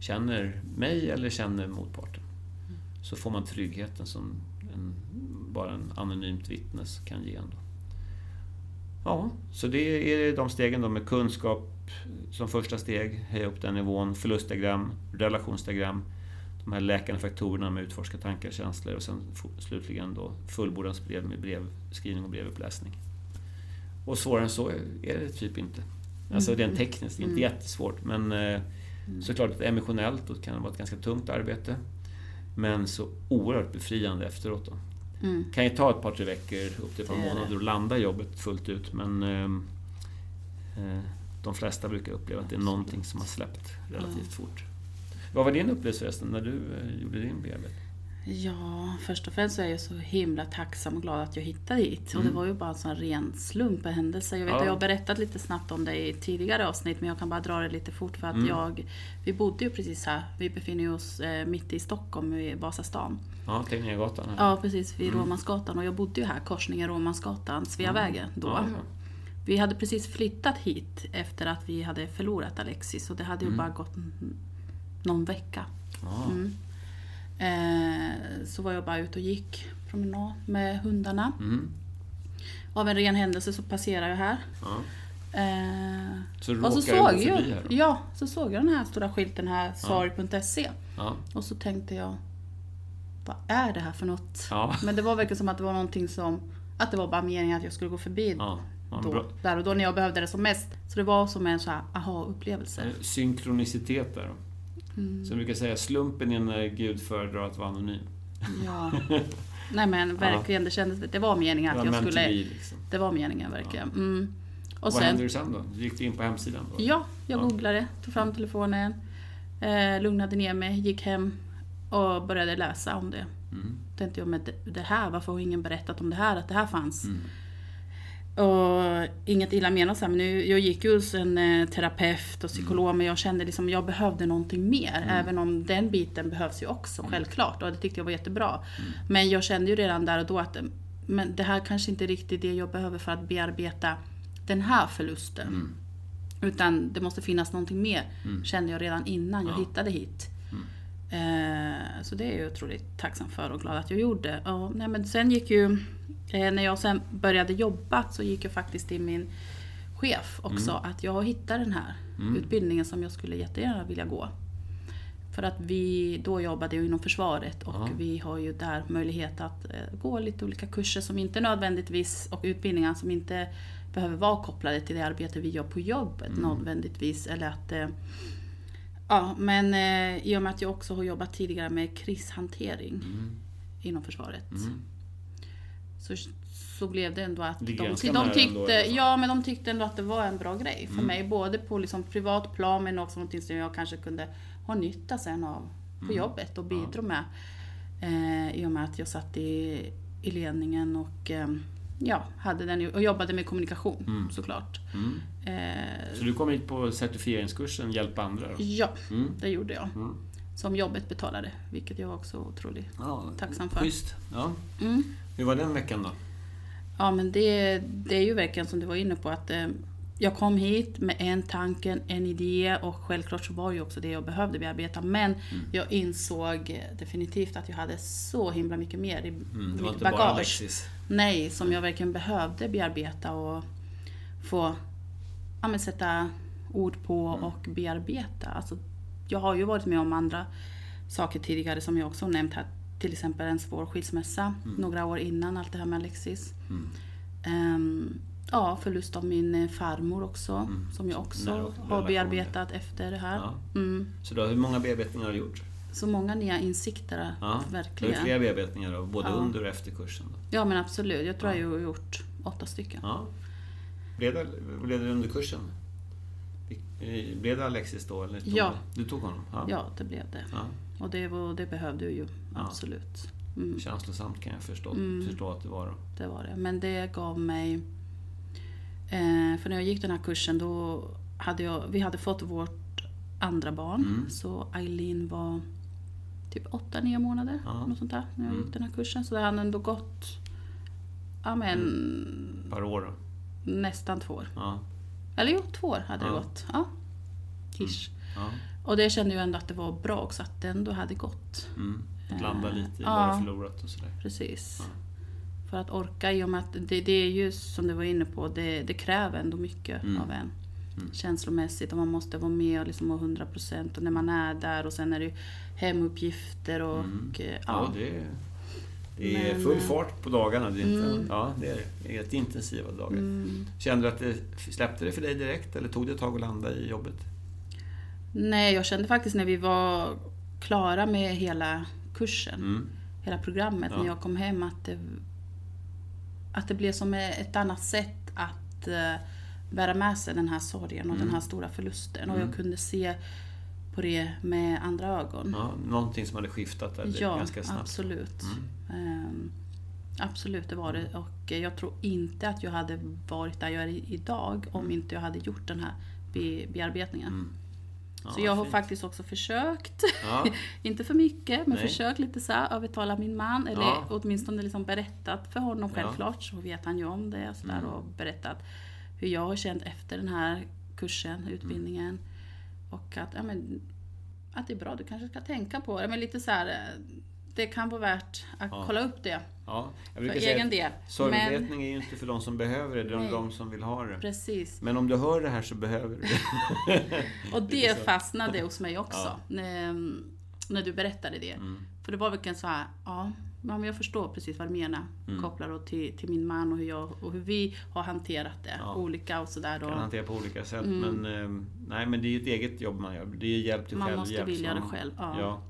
[SPEAKER 2] känner mig eller känner motparten. Så får man tryggheten som en, bara en anonymt vittne kan ge ändå. Ja, så det är de stegen då med kunskap som första steg, höja upp den nivån, förlustdiagram, relationsdiagram, de här läkande faktorerna med utforska tankar och känslor och sen slutligen då fullbordansbrev med brevskrivning och brevuppläsning. Och svårare än så är det typ inte. Alltså rent tekniskt, det är inte mm. jättesvårt men eh, mm. såklart att emotionellt då kan det vara ett ganska tungt arbete. Men så oerhört befriande efteråt. Då. Mm. kan ju ta ett par, tre veckor, upp till ett par månader att landa jobbet fullt ut men ehm, eh, de flesta brukar uppleva att det är någonting som har släppt relativt fort. Vad var din upplevelse förresten när du eh, gjorde din bearbetning?
[SPEAKER 1] Ja, först och främst så är jag så himla tacksam och glad att jag hittade hit. Och det var ju bara en sån ren slump och händelse. Jag vet
[SPEAKER 2] Ja.
[SPEAKER 1] att jag har berättat lite snabbt om det i tidigare avsnitt men jag kan bara dra det lite fort för att
[SPEAKER 2] Mm.
[SPEAKER 1] jag... Vi bodde ju precis här. Vi befinner oss eh, mitt i Stockholm, i Vasastan.
[SPEAKER 2] Ja, Tegnérgatan.
[SPEAKER 1] Ja, precis vid Råmansgatan. Och jag bodde ju här, korsningen Råmansgatan, Sveavägen då.
[SPEAKER 2] Ja,
[SPEAKER 1] Vi hade precis flyttat hit efter att vi hade förlorat Alexis och det hade ju
[SPEAKER 2] Mm.
[SPEAKER 1] bara gått någon vecka. Så var jag bara ute och gick promenad med hundarna.
[SPEAKER 2] Mm.
[SPEAKER 1] Av en ren händelse så passerade jag här.
[SPEAKER 2] ja.
[SPEAKER 1] Eh,
[SPEAKER 2] Så
[SPEAKER 1] och
[SPEAKER 2] råkar
[SPEAKER 1] så
[SPEAKER 2] du
[SPEAKER 1] såg jag,
[SPEAKER 2] här då?
[SPEAKER 1] ja, så såg jag den här stora skylten här, sorg.se.
[SPEAKER 2] Ja.
[SPEAKER 1] Och så tänkte jag, vad är det här för något?
[SPEAKER 2] Ja.
[SPEAKER 1] Men det var verkligen som att det var någonting som, att det var bara meningen att jag skulle gå förbi
[SPEAKER 2] Ja.
[SPEAKER 1] Då,
[SPEAKER 2] bra.
[SPEAKER 1] där och då när jag behövde det som mest. Så det var som en så här aha-upplevelse.
[SPEAKER 2] Eh, Synkronicitet där.
[SPEAKER 1] Mm.
[SPEAKER 2] Så jag brukar säga slumpen är när Gud föredrar att vara anonym.
[SPEAKER 1] Ja. Nej men verkligen, det kändes, det var meningen att jag skulle,
[SPEAKER 2] be liksom.
[SPEAKER 1] det var meningen verkligen. Mm. Och
[SPEAKER 2] Vad
[SPEAKER 1] sen,
[SPEAKER 2] hände sen då? Du gick in på hemsidan? Då?
[SPEAKER 1] ja, jag
[SPEAKER 2] Ja.
[SPEAKER 1] googlade, tog fram telefonen, eh, lugnade ner mig, gick hem och började läsa om det.
[SPEAKER 2] Mm.
[SPEAKER 1] Tänkte jag, men det, det här, varför har ingen berättat om det här, att det här fanns?
[SPEAKER 2] Mm.
[SPEAKER 1] Och inget illa menat så här, men nu, jag gick ju hos en eh, terapeut och psykolog men jag kände liksom jag behövde någonting mer.
[SPEAKER 2] Mm.
[SPEAKER 1] Även om den biten behövs ju också självklart och det tyckte jag var jättebra. Men jag kände ju redan där och då att men det här kanske inte är riktigt det jag behöver för att bearbeta den här förlusten.
[SPEAKER 2] Mm.
[SPEAKER 1] Utan det måste finnas någonting mer, kände jag redan innan jag
[SPEAKER 2] Ja.
[SPEAKER 1] hittade hit. Eh, så det är jag otroligt tacksam för och glad att jag gjorde. Och, nej, men sen gick ju, eh, när jag sen började jobba så gick jag faktiskt till min chef också att jag hittade den här utbildningen som jag skulle jättegärna vilja gå. För att vi då jobbade ju inom försvaret och
[SPEAKER 2] Ja.
[SPEAKER 1] vi har ju där möjlighet att eh, gå lite olika kurser som inte nödvändigtvis och utbildningar som inte behöver vara kopplade till det arbete vi gör på jobbet nödvändigtvis. Eller att, ja, men eh, i och med att jag också har jobbat tidigare med krishantering
[SPEAKER 2] Mm.
[SPEAKER 1] inom försvaret.
[SPEAKER 2] Mm.
[SPEAKER 1] Så, så blev det ändå att
[SPEAKER 2] Det
[SPEAKER 1] de, de
[SPEAKER 2] ändå
[SPEAKER 1] tyckte,
[SPEAKER 2] fall.
[SPEAKER 1] ja, men de tyckte ändå att det var en bra grej för
[SPEAKER 2] Mm.
[SPEAKER 1] mig. Både på liksom privat plan men också någonting som jag kanske kunde ha nytta sen av på
[SPEAKER 2] Mm.
[SPEAKER 1] jobbet och bidra med. Eh, I och med att jag satt i, i ledningen och eh, ja, hade den, och jobbade med kommunikation
[SPEAKER 2] Mm.
[SPEAKER 1] såklart.
[SPEAKER 2] Mm.
[SPEAKER 1] Eh,
[SPEAKER 2] Så du kom hit på certifieringskursen Hjälp andra? Då?
[SPEAKER 1] ja,
[SPEAKER 2] Mm.
[SPEAKER 1] det gjorde jag.
[SPEAKER 2] Mm.
[SPEAKER 1] Som jobbet betalade, vilket jag var också otroligt
[SPEAKER 2] Ja,
[SPEAKER 1] tacksam för.
[SPEAKER 2] Schysst. Ja.
[SPEAKER 1] Mm.
[SPEAKER 2] Hur var den veckan då?
[SPEAKER 1] Ja men det, det är ju verkligen som du var inne på att eh, jag kom hit med en tanke, en idé och självklart så var ju också det jag behövde bearbeta. Men
[SPEAKER 2] Mm.
[SPEAKER 1] jag insåg definitivt att jag hade så himla mycket mer i
[SPEAKER 2] Mm, var
[SPEAKER 1] mitt bagage. Nej, som jag verkligen behövde bearbeta och få ja, men sätta ord på
[SPEAKER 2] Mm.
[SPEAKER 1] och bearbeta. Alltså, jag har ju varit med om andra saker tidigare som jag också nämnt här. Till exempel en svår skilsmässa några år innan allt det här med Alexis.
[SPEAKER 2] Mm.
[SPEAKER 1] Ehm, ja, förlust av min eh, farmor också.
[SPEAKER 2] Mm.
[SPEAKER 1] Som jag också
[SPEAKER 2] Nära
[SPEAKER 1] har bearbetat efter det här.
[SPEAKER 2] Ja.
[SPEAKER 1] Mm.
[SPEAKER 2] Så då, hur många bearbetningar har du gjort?
[SPEAKER 1] Så många nya insikter,
[SPEAKER 2] Ja. Du har
[SPEAKER 1] verkligen.
[SPEAKER 2] flera bearbetningar då, både
[SPEAKER 1] Ja.
[SPEAKER 2] under och efter kursen? Då.
[SPEAKER 1] Ja men absolut, jag tror
[SPEAKER 2] Ja.
[SPEAKER 1] jag har gjort åtta stycken.
[SPEAKER 2] Ja. Blev det, blev det under kursen? Blev det Alexis då? Eller tog
[SPEAKER 1] Ja.
[SPEAKER 2] Du, du tog honom? Ja.
[SPEAKER 1] Ja, det blev det.
[SPEAKER 2] ja.
[SPEAKER 1] Och det, var, det behövde jag ju, absolut. Mm,
[SPEAKER 2] Känslosamt kan jag förstå,
[SPEAKER 1] Mm.
[SPEAKER 2] förstå att det var då.
[SPEAKER 1] det var det. Men det gav mig... Eh, för när jag gick den här kursen då hade jag, vi hade fått vårt andra barn.
[SPEAKER 2] Mm.
[SPEAKER 1] Så Eileen var typ 8-9 månader.
[SPEAKER 2] Ja.
[SPEAKER 1] Något sånt där, när jag
[SPEAKER 2] Mm.
[SPEAKER 1] gick den här kursen. Så det hade ändå gått ja, men,
[SPEAKER 2] Ett par år då?
[SPEAKER 1] nästan två år.
[SPEAKER 2] Ja.
[SPEAKER 1] Eller jo, två år hade det
[SPEAKER 2] Ja.
[SPEAKER 1] gått. Ja. Ish.
[SPEAKER 2] ja.
[SPEAKER 1] Och det kände jag ändå att det var bra också att det ändå hade gått.
[SPEAKER 2] Mm. Landa
[SPEAKER 1] Eh,
[SPEAKER 2] lite i vad du förlorat och sådär.
[SPEAKER 1] Precis. För att orka, i och med att det, det är ju som du var inne på, det, det kräver ändå mycket
[SPEAKER 2] Mm.
[SPEAKER 1] av en.
[SPEAKER 2] Mm.
[SPEAKER 1] Känslomässigt och man måste vara med och liksom ha 100% och när man är där och sen är det ju hemuppgifter och
[SPEAKER 2] Mm.
[SPEAKER 1] eh,
[SPEAKER 2] Ja,
[SPEAKER 1] ja.
[SPEAKER 2] det är, det är
[SPEAKER 1] Men,
[SPEAKER 2] full
[SPEAKER 1] eh,
[SPEAKER 2] fart på dagarna. Det är inte,
[SPEAKER 1] Mm.
[SPEAKER 2] Ja, det är är jätteintensiva dagar.
[SPEAKER 1] Mm.
[SPEAKER 2] Kände du att det släppte det för dig direkt eller tog det ett tag att landa i jobbet?
[SPEAKER 1] Nej, jag kände faktiskt när vi var klara med hela kursen,
[SPEAKER 2] Mm.
[SPEAKER 1] hela programmet,
[SPEAKER 2] Ja.
[SPEAKER 1] när jag kom hem att det, att det blev som ett annat sätt att eh, bära med sig den här sorgen och
[SPEAKER 2] Mm.
[SPEAKER 1] den här stora förlusten. Och
[SPEAKER 2] Mm.
[SPEAKER 1] jag kunde se på det med andra ögon.
[SPEAKER 2] Ja, någonting som hade skiftat där
[SPEAKER 1] Ja,
[SPEAKER 2] ganska snabbt.
[SPEAKER 1] absolut.
[SPEAKER 2] Mm.
[SPEAKER 1] Ehm, absolut, det var det. Och jag tror inte att jag hade varit där jag är idag om inte jag hade gjort den här be bearbetningen.
[SPEAKER 2] Mm. Ja,
[SPEAKER 1] Så jag har
[SPEAKER 2] fint.
[SPEAKER 1] faktiskt också försökt,
[SPEAKER 2] Ja,
[SPEAKER 1] inte för mycket, men
[SPEAKER 2] Nej.
[SPEAKER 1] försökt lite så här, övertala min man. Eller
[SPEAKER 2] Ja.
[SPEAKER 1] åtminstone liksom berättat för honom
[SPEAKER 2] Ja.
[SPEAKER 1] självklart, så vet han ju om det. Och, så där,
[SPEAKER 2] Mm.
[SPEAKER 1] och berättat hur jag har känt efter den här kursen,
[SPEAKER 2] Mm.
[SPEAKER 1] utbildningen. Och att, ja, men, att det är bra, du kanske ska tänka på det. Men lite så här, eh, det kan vara värt att
[SPEAKER 2] Ja.
[SPEAKER 1] kolla upp det
[SPEAKER 2] ja.
[SPEAKER 1] För egen del. Men,
[SPEAKER 2] sorgbearbetning är ju inte för de som behöver det, det är
[SPEAKER 1] Nej.
[SPEAKER 2] de som vill ha det.
[SPEAKER 1] precis.
[SPEAKER 2] Men om du hör det här så behöver du det.
[SPEAKER 1] Och det fastnade hos mig också.
[SPEAKER 2] Ja.
[SPEAKER 1] När, när du berättade det.
[SPEAKER 2] Mm.
[SPEAKER 1] För det var verkligen så här, ja, men jag förstår precis vad du menar.
[SPEAKER 2] Mm.
[SPEAKER 1] Kopplat till, till min man och hur, jag, och hur vi har hanterat det.
[SPEAKER 2] Ja.
[SPEAKER 1] Olika och sådär
[SPEAKER 2] kan
[SPEAKER 1] då.
[SPEAKER 2] hantera på olika sätt.
[SPEAKER 1] Mm.
[SPEAKER 2] Men, eh, nej, men det är ju ett eget jobb man gör. Det är hjälp till
[SPEAKER 1] Man
[SPEAKER 2] självhjälp.
[SPEAKER 1] måste vilja det
[SPEAKER 2] man-
[SPEAKER 1] själv. Ja.
[SPEAKER 2] Ja.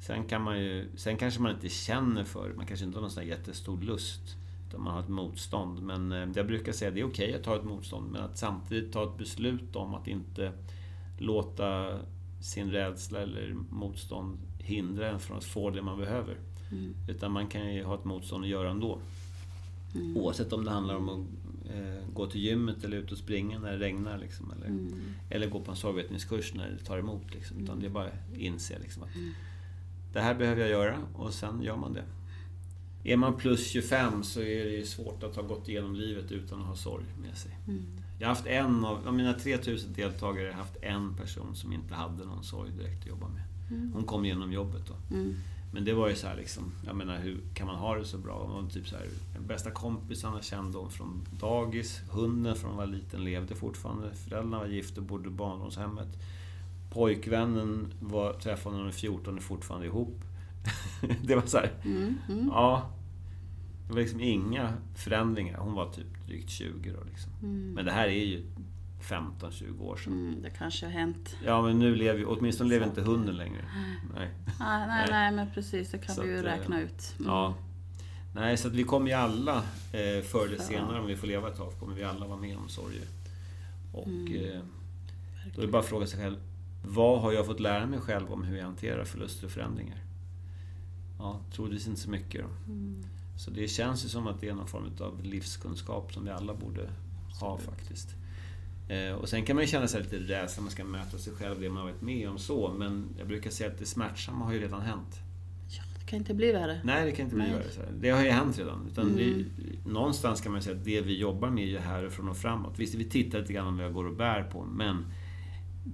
[SPEAKER 2] Sen, kan man ju, sen kanske man inte känner för Man kanske inte har någon sån jättestor lust. Utan man har ett motstånd. Men eh, jag brukar säga att det är okej att ta ett motstånd. Men att samtidigt ta ett beslut om att inte låta sin rädsla eller motstånd hindra en från att få det man behöver.
[SPEAKER 1] Mm.
[SPEAKER 2] Utan man kan ju ha ett motstånd och göra ändå.
[SPEAKER 1] Mm.
[SPEAKER 2] Oavsett om det handlar om att eh, gå till gymmet eller ut och springa när det regnar. Liksom, eller,
[SPEAKER 1] Mm.
[SPEAKER 2] eller gå på en sorgvetningskurs när det tar emot. Liksom, utan
[SPEAKER 1] Mm.
[SPEAKER 2] det är bara att inse liksom, att
[SPEAKER 1] Mm.
[SPEAKER 2] det här behöver jag göra och sen gör man det. Är man plus 25 så är det ju svårt att ha gått igenom livet utan att ha sorg med sig. Jag har haft en av, av mina 3000 deltagare, har haft en person som inte hade någon sorg direkt att jobba med. Hon kom igenom jobbet då. Men det var ju så här liksom, jag menar hur kan man ha det så bra? Var typ så här, den bästa kompisarna kände hon från dagis, hunden från var liten levde fortfarande, föräldrarna var gifta och bodde på barndomshemmet. Pojkvännen var, träffade hon när hon var 14 och är fortfarande ihop. det var så här,
[SPEAKER 1] Mm. Mm.
[SPEAKER 2] ja. Det var liksom inga förändringar. Hon var typ drygt 20 då liksom.
[SPEAKER 1] Mm.
[SPEAKER 2] Men det här är ju 15-20 år sedan.
[SPEAKER 1] Mm. Det kanske har hänt.
[SPEAKER 2] Ja men nu lever ju, åtminstone lever inte hunden längre. Nej.
[SPEAKER 1] Ah, nej,
[SPEAKER 2] Nej.
[SPEAKER 1] nej, men precis. Det kan
[SPEAKER 2] Så
[SPEAKER 1] vi ju
[SPEAKER 2] att, eh,
[SPEAKER 1] räkna ut. Mm.
[SPEAKER 2] Ja. Nej, så att vi kommer ju alla, eh, förr eller senare, om vi får leva ett tag, kommer vi alla vara med om sorger. Och
[SPEAKER 1] Mm.
[SPEAKER 2] eh, då är det bara att fråga sig själv, vad har jag fått lära mig själv om hur jag hanterar förluster och förändringar? Ja, troligtvis inte så mycket då.
[SPEAKER 1] Mm.
[SPEAKER 2] Så det känns ju som att det är någon form av livskunskap som vi alla borde ha
[SPEAKER 1] Absolut.
[SPEAKER 2] faktiskt. Eh, och sen kan man ju känna sig lite rädsla, man ska möta sig själv, det man har varit med om så. Men jag brukar säga att det smärtsamma har ju redan hänt.
[SPEAKER 1] Ja, det kan inte bli värre.
[SPEAKER 2] Nej, det kan inte bli
[SPEAKER 1] Nej.
[SPEAKER 2] värre. Det har ju hänt redan. Utan det,
[SPEAKER 1] Mm.
[SPEAKER 2] någonstans kan man säga att det vi jobbar med är ju härifrån och framåt. Visst, vi tittar lite grann om vad jag går och bär på, men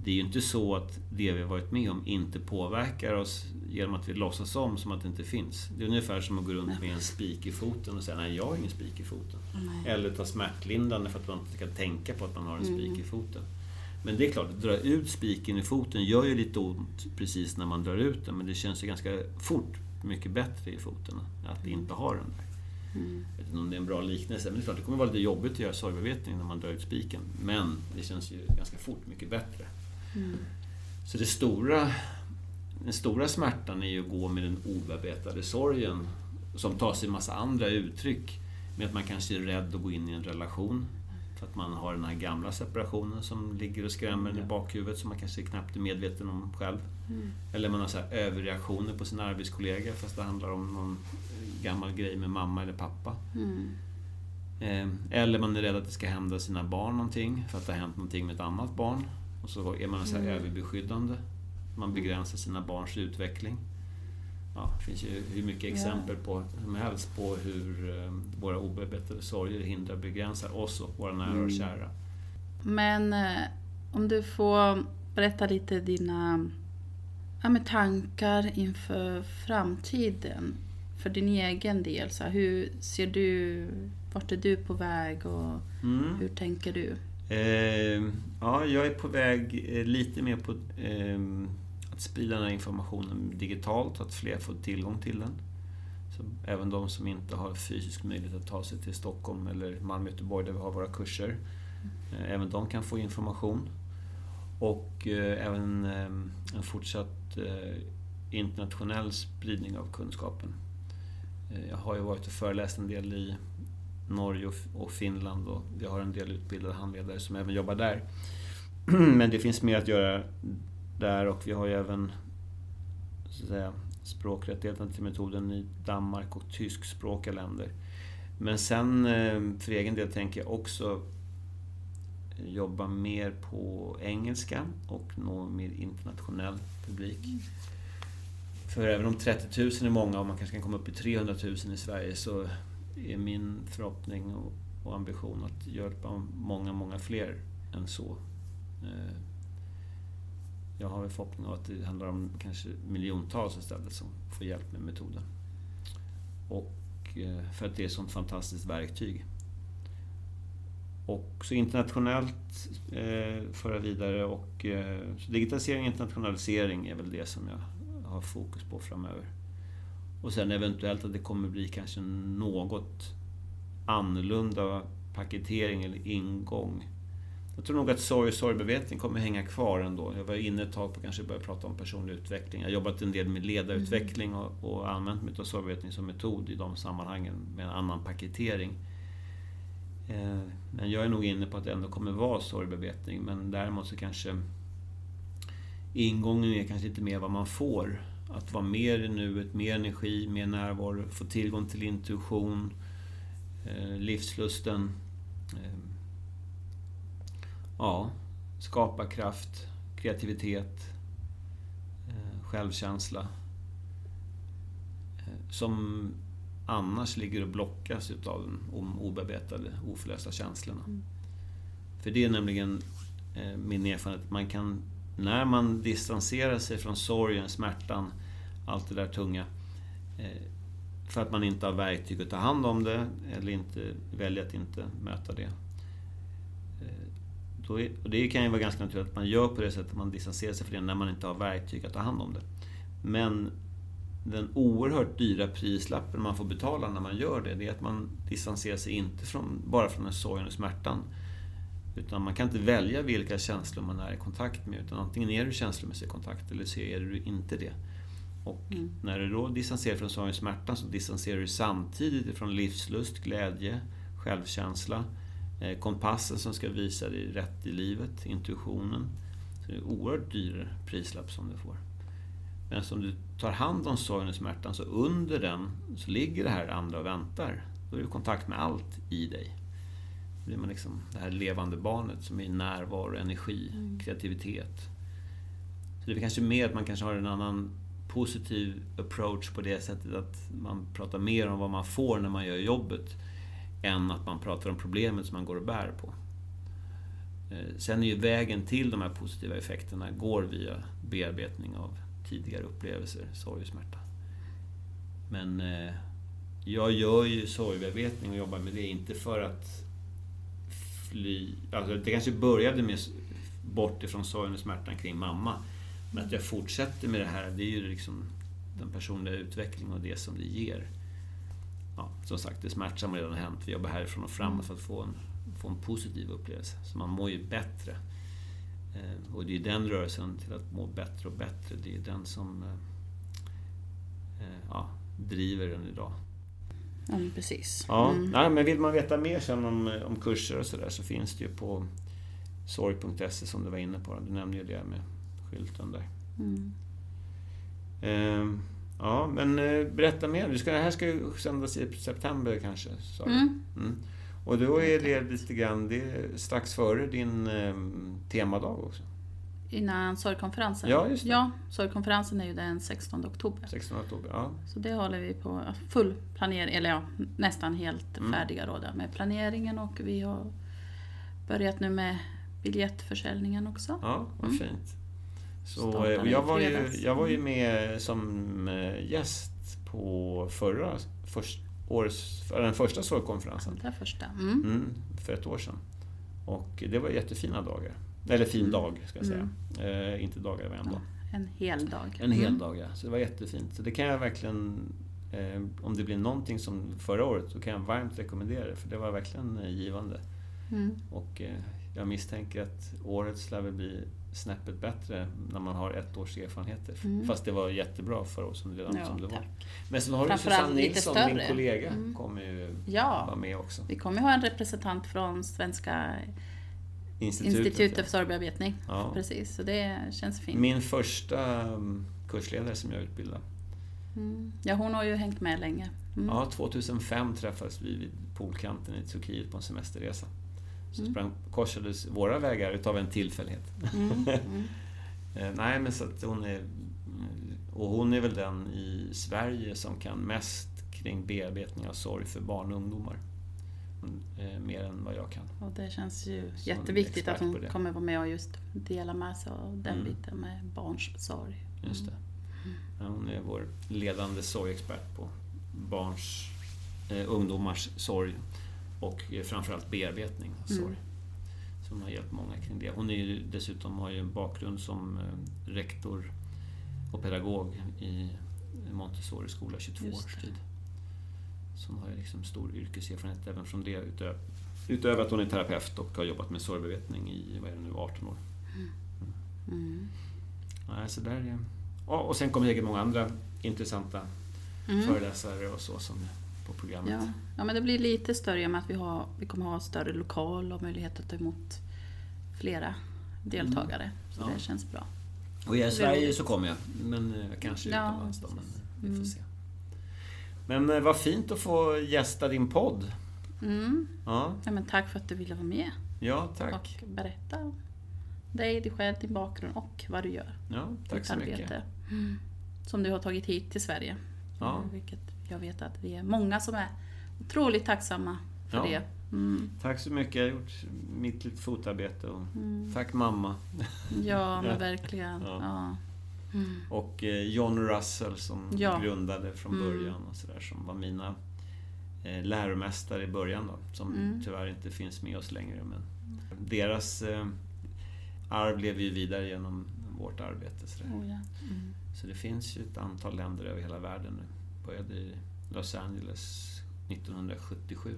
[SPEAKER 2] det är ju inte så att det vi har varit med om inte påverkar oss genom att vi låtsas om som att det inte finns. Det är ungefär som att gå runt med en spik i foten och säga nej, jag har ingen spik i foten.
[SPEAKER 1] Nej.
[SPEAKER 2] Eller ta smärtlindrande för att man inte ska tänka på att man har en spik
[SPEAKER 1] Mm.
[SPEAKER 2] i foten. Men det är klart, att dra ut spiken i foten gör ju lite ont precis när man drar ut den, men det känns ju ganska fort mycket bättre i foten att inte ha den där.
[SPEAKER 1] Mm.
[SPEAKER 2] Jag vet inte om det är en bra liknelse, men det är klart, det kommer vara lite jobbigt att göra sorgbearbetning när man drar ut spiken. Men det känns ju ganska fort mycket bättre.
[SPEAKER 1] Mm.
[SPEAKER 2] Så det stora, den stora smärtan är ju att gå med den obearbetade sorgen som tar sig en massa andra uttryck. Med att man kanske är rädd att gå in i en relation. För att man har den här gamla separationen som ligger och skrämmer en i bakhuvudet som man kanske knappt är medveten om själv.
[SPEAKER 1] Mm.
[SPEAKER 2] Eller man har så överreaktioner på sina arbetskollegor fast det handlar om någon gammal grej med mamma eller pappa.
[SPEAKER 1] Mm.
[SPEAKER 2] Eh, Eller man är rädd att det ska hända sina barn någonting för att det har hänt någonting med ett annat barn. Och så är man så här
[SPEAKER 1] Mm.
[SPEAKER 2] överbeskyddande. Man begränsar sina barns utveckling. Ja, det finns ju hur mycket exempel på, som helst på hur eh, våra obearbetade sorger hindrar och begränsar oss och våra nära och
[SPEAKER 1] Mm.
[SPEAKER 2] kära.
[SPEAKER 1] Men eh, om du får berätta lite dina ja, men tankar inför framtiden. För din egen del. Så här, hur ser du, vart är du på väg och
[SPEAKER 2] Mm.
[SPEAKER 1] hur tänker du?
[SPEAKER 2] Eh, ja, jag är på väg eh, lite mer på eh, att sprida den här informationen digitalt, så att fler får tillgång till den. Så även de som inte har fysisk möjlighet att ta sig till Stockholm eller Malmö, Göteborg där vi har våra kurser. Eh, även de kan få information. Och eh, även eh, en fortsatt eh, internationell spridning av kunskapen. Eh, jag har ju varit och föreläst en del i Norge och Finland och vi har en del utbildade handledare som även jobbar där. Men det finns mer att göra där och vi har ju även så att säga, språkrättigheterna till metoden i Danmark och tyskspråkiga länder. Men sen eh, för egen del tänker jag också jobba mer på engelska och nå mer internationell publik. För även om 30 000 är många och man kanske kan komma upp i 300 000 i Sverige så är min förhoppning och, och ambition att hjälpa många, många fler än så. Eh, jag har en förhoppning om att det handlar om kanske miljontals istället som får hjälp med metoden. Och eh, för att det är ett sånt fantastiskt verktyg. Och så internationellt eh, föra vidare och eh, digitalisering och internationalisering är väl det som jag har fokus på framöver. Och sen eventuellt att det kommer bli kanske något annorlunda paketering eller ingång. Jag tror nog att sorg och sorgbevetning kommer hänga kvar ändå. Jag var inne ett tag på att kanske börja prata om personlig utveckling. Jag har jobbat en del med ledarutveckling och, och använt mig av sorgbevetning som metod i de sammanhangen med en annan paketering. Eh, men jag är nog inne på att det ändå kommer vara sorgbevetning. Men däremot så kanske ingången är kanske lite mer vad man får. Att vara mer i nuet, mer energi, mer närvaro, få tillgång till intuition, eh, livslusten. Eh, ja, skaparkraft, kreativitet, självkänsla. Som annars ligger och blockas utav de obearbetade, oförlösta känslorna. Mm. För det är nämligen eh, min erfarenhet, man kan, när man distanserar sig från sorgen, smärtan, allt det där tunga, eh, för att man inte har verktyg att ta hand om det, eller inte väljer att inte möta det. Eh, då är, och det kan ju vara ganska naturligt att man gör på det sättet, man distanserar sig från det när man inte har verktyg att ta hand om det. Men den oerhört dyra prislappen man får betala när man gör det, det är att man distanserar sig inte från, bara från den sorgen och smärtan. Utan man kan inte välja vilka känslor man är i kontakt med, utan antingen är du känslomässig kontakt eller så är du inte det. Och mm. när du då distanserar från sorgen och smärtan så distanserar du samtidigt från livslust, glädje, självkänsla, eh, kompassen som ska visa dig rätt i livet, intuitionen. Så det är en oerhört dyr prislapp som du får. Men om du tar hand om sorgen och smärtan så under den så ligger det här andra och väntar. Då är du i kontakt med allt i dig. Blir man liksom det här levande barnet som är närvaro, energi, mm. kreativitet. Så det är kanske mer att man kanske har en annan positiv approach på det sättet att man pratar mer om vad man får när man gör jobbet än att man pratar om problemet som man går och bär på. Eh, sen är ju vägen till de här positiva effekterna går via bearbetning av tidigare upplevelser, sorg och smärta. Men eh, jag gör ju sorgbearbetning och jobbar med det, inte för att fly... Alltså det kanske började med bort ifrån sorgen och smärtan kring mamma. Men att jag fortsätter med det här, det är ju liksom den personliga utvecklingen och det som det ger. Ja, som sagt, det smärtsamma har redan hänt. Vi jobbar härifrån och framåt för att få en, få en positiv upplevelse. Så man mår ju bättre. Eh, och det är den rörelsen till att må bättre och bättre, det är den som eh, eh, ja, driver den idag.
[SPEAKER 1] Ja, precis.
[SPEAKER 2] Ja, mm. nej, men vill man veta mer sen om, om kurser och sådär så finns det ju på sorg.se som du var inne på. Du nämnde ju det med skylten där. Mm. Ehm, ja, men berätta mer. Du ska, det här ska ju sändas i september kanske, sa du? Mm. mm. Och då är det lite grann, det är strax före din eh, temadag också.
[SPEAKER 1] Innan sorgkonferensen?
[SPEAKER 2] Ja, just det.
[SPEAKER 1] Ja, sorgkonferensen är ju den 16 oktober.
[SPEAKER 2] 16 oktober, ja.
[SPEAKER 1] Så det håller vi på full planering, eller ja, nästan helt mm. färdiga då med planeringen och vi har börjat nu med biljettförsäljningen också.
[SPEAKER 2] Ja, vad mm. fint. Så, eh, jag, var ju, jag var ju med som eh, gäst på förra, först, årets, den första sorgkonferensen.
[SPEAKER 1] Den första.
[SPEAKER 2] Mm. Mm, för ett år sedan. Och det var jättefina dagar. Eller fin mm. dag, ska jag säga. Mm. Eh, inte dagar, var en dag.
[SPEAKER 1] En hel dag.
[SPEAKER 2] En hel mm. dag, ja. Så det var jättefint. Så det kan jag verkligen... Eh, om det blir någonting som förra året, så kan jag varmt rekommendera det. För det var verkligen eh, givande. Mm. Och eh, jag misstänker att årets lär väl bli snäppet bättre när man har ett års erfarenheter. Mm. Fast det var jättebra för oss redan ja, som det var. Men så har du Susanne Nilsson, min kollega, mm. kommer ju ja. vara med också.
[SPEAKER 1] Vi kommer ha en representant från Svenska
[SPEAKER 2] Institutet.
[SPEAKER 1] Institutet för sorgbearbetning.
[SPEAKER 2] Ja.
[SPEAKER 1] Precis, så det känns fint.
[SPEAKER 2] Min första mm, kursledare som jag utbildade.
[SPEAKER 1] Mm. Ja, hon har ju hängt med länge. Mm.
[SPEAKER 2] Ja, 2005 träffades vi vid poolkanten i Turkiet på en semesterresa. Så
[SPEAKER 1] Mm.
[SPEAKER 2] sprang, korsades våra vägar utav en tillfällighet.
[SPEAKER 1] Mm. Mm.
[SPEAKER 2] Eh, Nej, men så att hon är... Och hon är väl den i Sverige som kan mest kring bearbetning av sorg för barn och ungdomar. Hon, eh, mer än vad jag kan.
[SPEAKER 1] Och det känns ju
[SPEAKER 2] Så
[SPEAKER 1] jätteviktigt att hon kommer vara med och just dela med sig av den
[SPEAKER 2] Mm.
[SPEAKER 1] biten med barns sorg.
[SPEAKER 2] Just det. Ja, hon är vår ledande sorgexpert på barns, eh, ungdomars sorg och eh, framförallt bearbetning av
[SPEAKER 1] Mm.
[SPEAKER 2] sorg. Så hon har hjälpt många kring det. Hon är ju dessutom har ju en bakgrund som eh, rektor och pedagog i Montessori skola 22
[SPEAKER 1] Just
[SPEAKER 2] års tid. Så hon har liksom stor yrkeserfarenhet även från det utöver, utöver att hon är terapeut och har jobbat med sorgbearbetning i vad är det nu, 18 år.
[SPEAKER 1] Mm.
[SPEAKER 2] Nej, så där är... Ja, och sen kommer säkert många andra intressanta
[SPEAKER 1] Mm.
[SPEAKER 2] föreläsare och så som är på programmet.
[SPEAKER 1] Ja. ja, men det blir lite större i och med att vi, har, vi kommer ha större lokal och möjlighet att ta emot flera deltagare. Så
[SPEAKER 2] Mm. Ja.
[SPEAKER 1] det känns bra.
[SPEAKER 2] Och är jag i Sverige så kommer jag, men eh, kanske
[SPEAKER 1] Ja,
[SPEAKER 2] utomlands då. Men vi får
[SPEAKER 1] Mm.
[SPEAKER 2] se. Men eh, vad fint att få gästa din podd.
[SPEAKER 1] Mm.
[SPEAKER 2] Ja,
[SPEAKER 1] Ja, men tack för att du ville vara med
[SPEAKER 2] ja tack.
[SPEAKER 1] och berätta om dig, dig själv, din bakgrund och vad du gör.
[SPEAKER 2] Ja, tack
[SPEAKER 1] ditt
[SPEAKER 2] så mycket.
[SPEAKER 1] arbete. Mm. Som du har tagit hit till Sverige.
[SPEAKER 2] Ja.
[SPEAKER 1] Vilket jag vet att vi är många som är otroligt tacksamma för
[SPEAKER 2] Ja.
[SPEAKER 1] det. Mm.
[SPEAKER 2] Tack så mycket. Jag har gjort mitt fotarbete. Och
[SPEAKER 1] Mm.
[SPEAKER 2] Tack mamma.
[SPEAKER 1] Ja, men
[SPEAKER 2] Ja.
[SPEAKER 1] verkligen.
[SPEAKER 2] Ja.
[SPEAKER 1] Mm.
[SPEAKER 2] Och eh, John Russell som
[SPEAKER 1] Ja.
[SPEAKER 2] grundade från
[SPEAKER 1] Mm.
[SPEAKER 2] början och sådär som var mina eh, läromästare i början då. Som
[SPEAKER 1] Mm.
[SPEAKER 2] tyvärr inte finns med oss längre. Men deras eh, arv lever ju vidare genom vårt arbete. Sådär.
[SPEAKER 1] Oh, ja. mm.
[SPEAKER 2] Så det finns ju ett antal länder över hela världen nu. Började i Los Angeles 1977.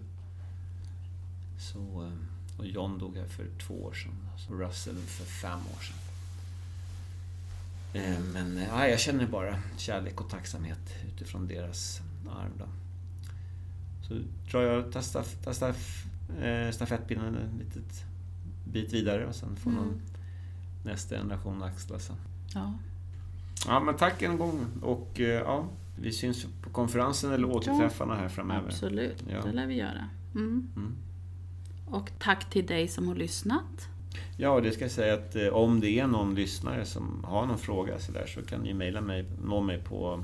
[SPEAKER 2] Så, och John dog här för två år sedan. Så Russell för fem år sedan. Eh, Men eh, ja, jag känner bara kärlek och tacksamhet utifrån deras arv. Då. Så drar jag tar staff, tar staff, eh, stafettpinnen en litet bit vidare och sen får någon
[SPEAKER 1] Mm.
[SPEAKER 2] nästa generation axla sen.
[SPEAKER 1] ja.
[SPEAKER 2] Ja, men tack en gång och eh, ja, vi syns på konferensen eller återträffarna här framöver.
[SPEAKER 1] absolut.
[SPEAKER 2] Ja.
[SPEAKER 1] Det lär vi göra. Mm.
[SPEAKER 2] Mm.
[SPEAKER 1] Och tack till dig som har lyssnat.
[SPEAKER 2] Ja, det ska jag säga att eh, om det är någon lyssnare som har någon fråga så, där, så kan ni mejla mig, nå mig på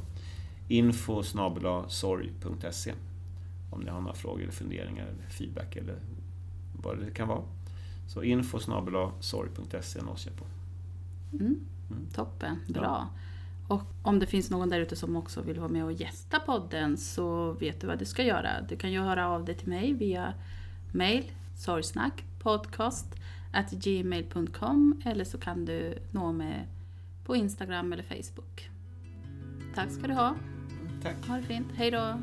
[SPEAKER 2] info sorg.se om ni har några frågor eller funderingar eller feedback eller vad det kan vara. Så info sorg.se nås jag på.
[SPEAKER 1] Mm.
[SPEAKER 2] Mm.
[SPEAKER 1] Toppen, bra. Och om det finns någon där ute som också vill vara med och gästa podden så vet du vad du ska göra. Du kan ju höra av dig till mig via mail, sorgsnack, podcast, at gmail.com eller så kan du nå mig på Instagram eller Facebook. Tack ska du ha.
[SPEAKER 2] Tack.
[SPEAKER 1] Ha det fint.
[SPEAKER 2] Hej då.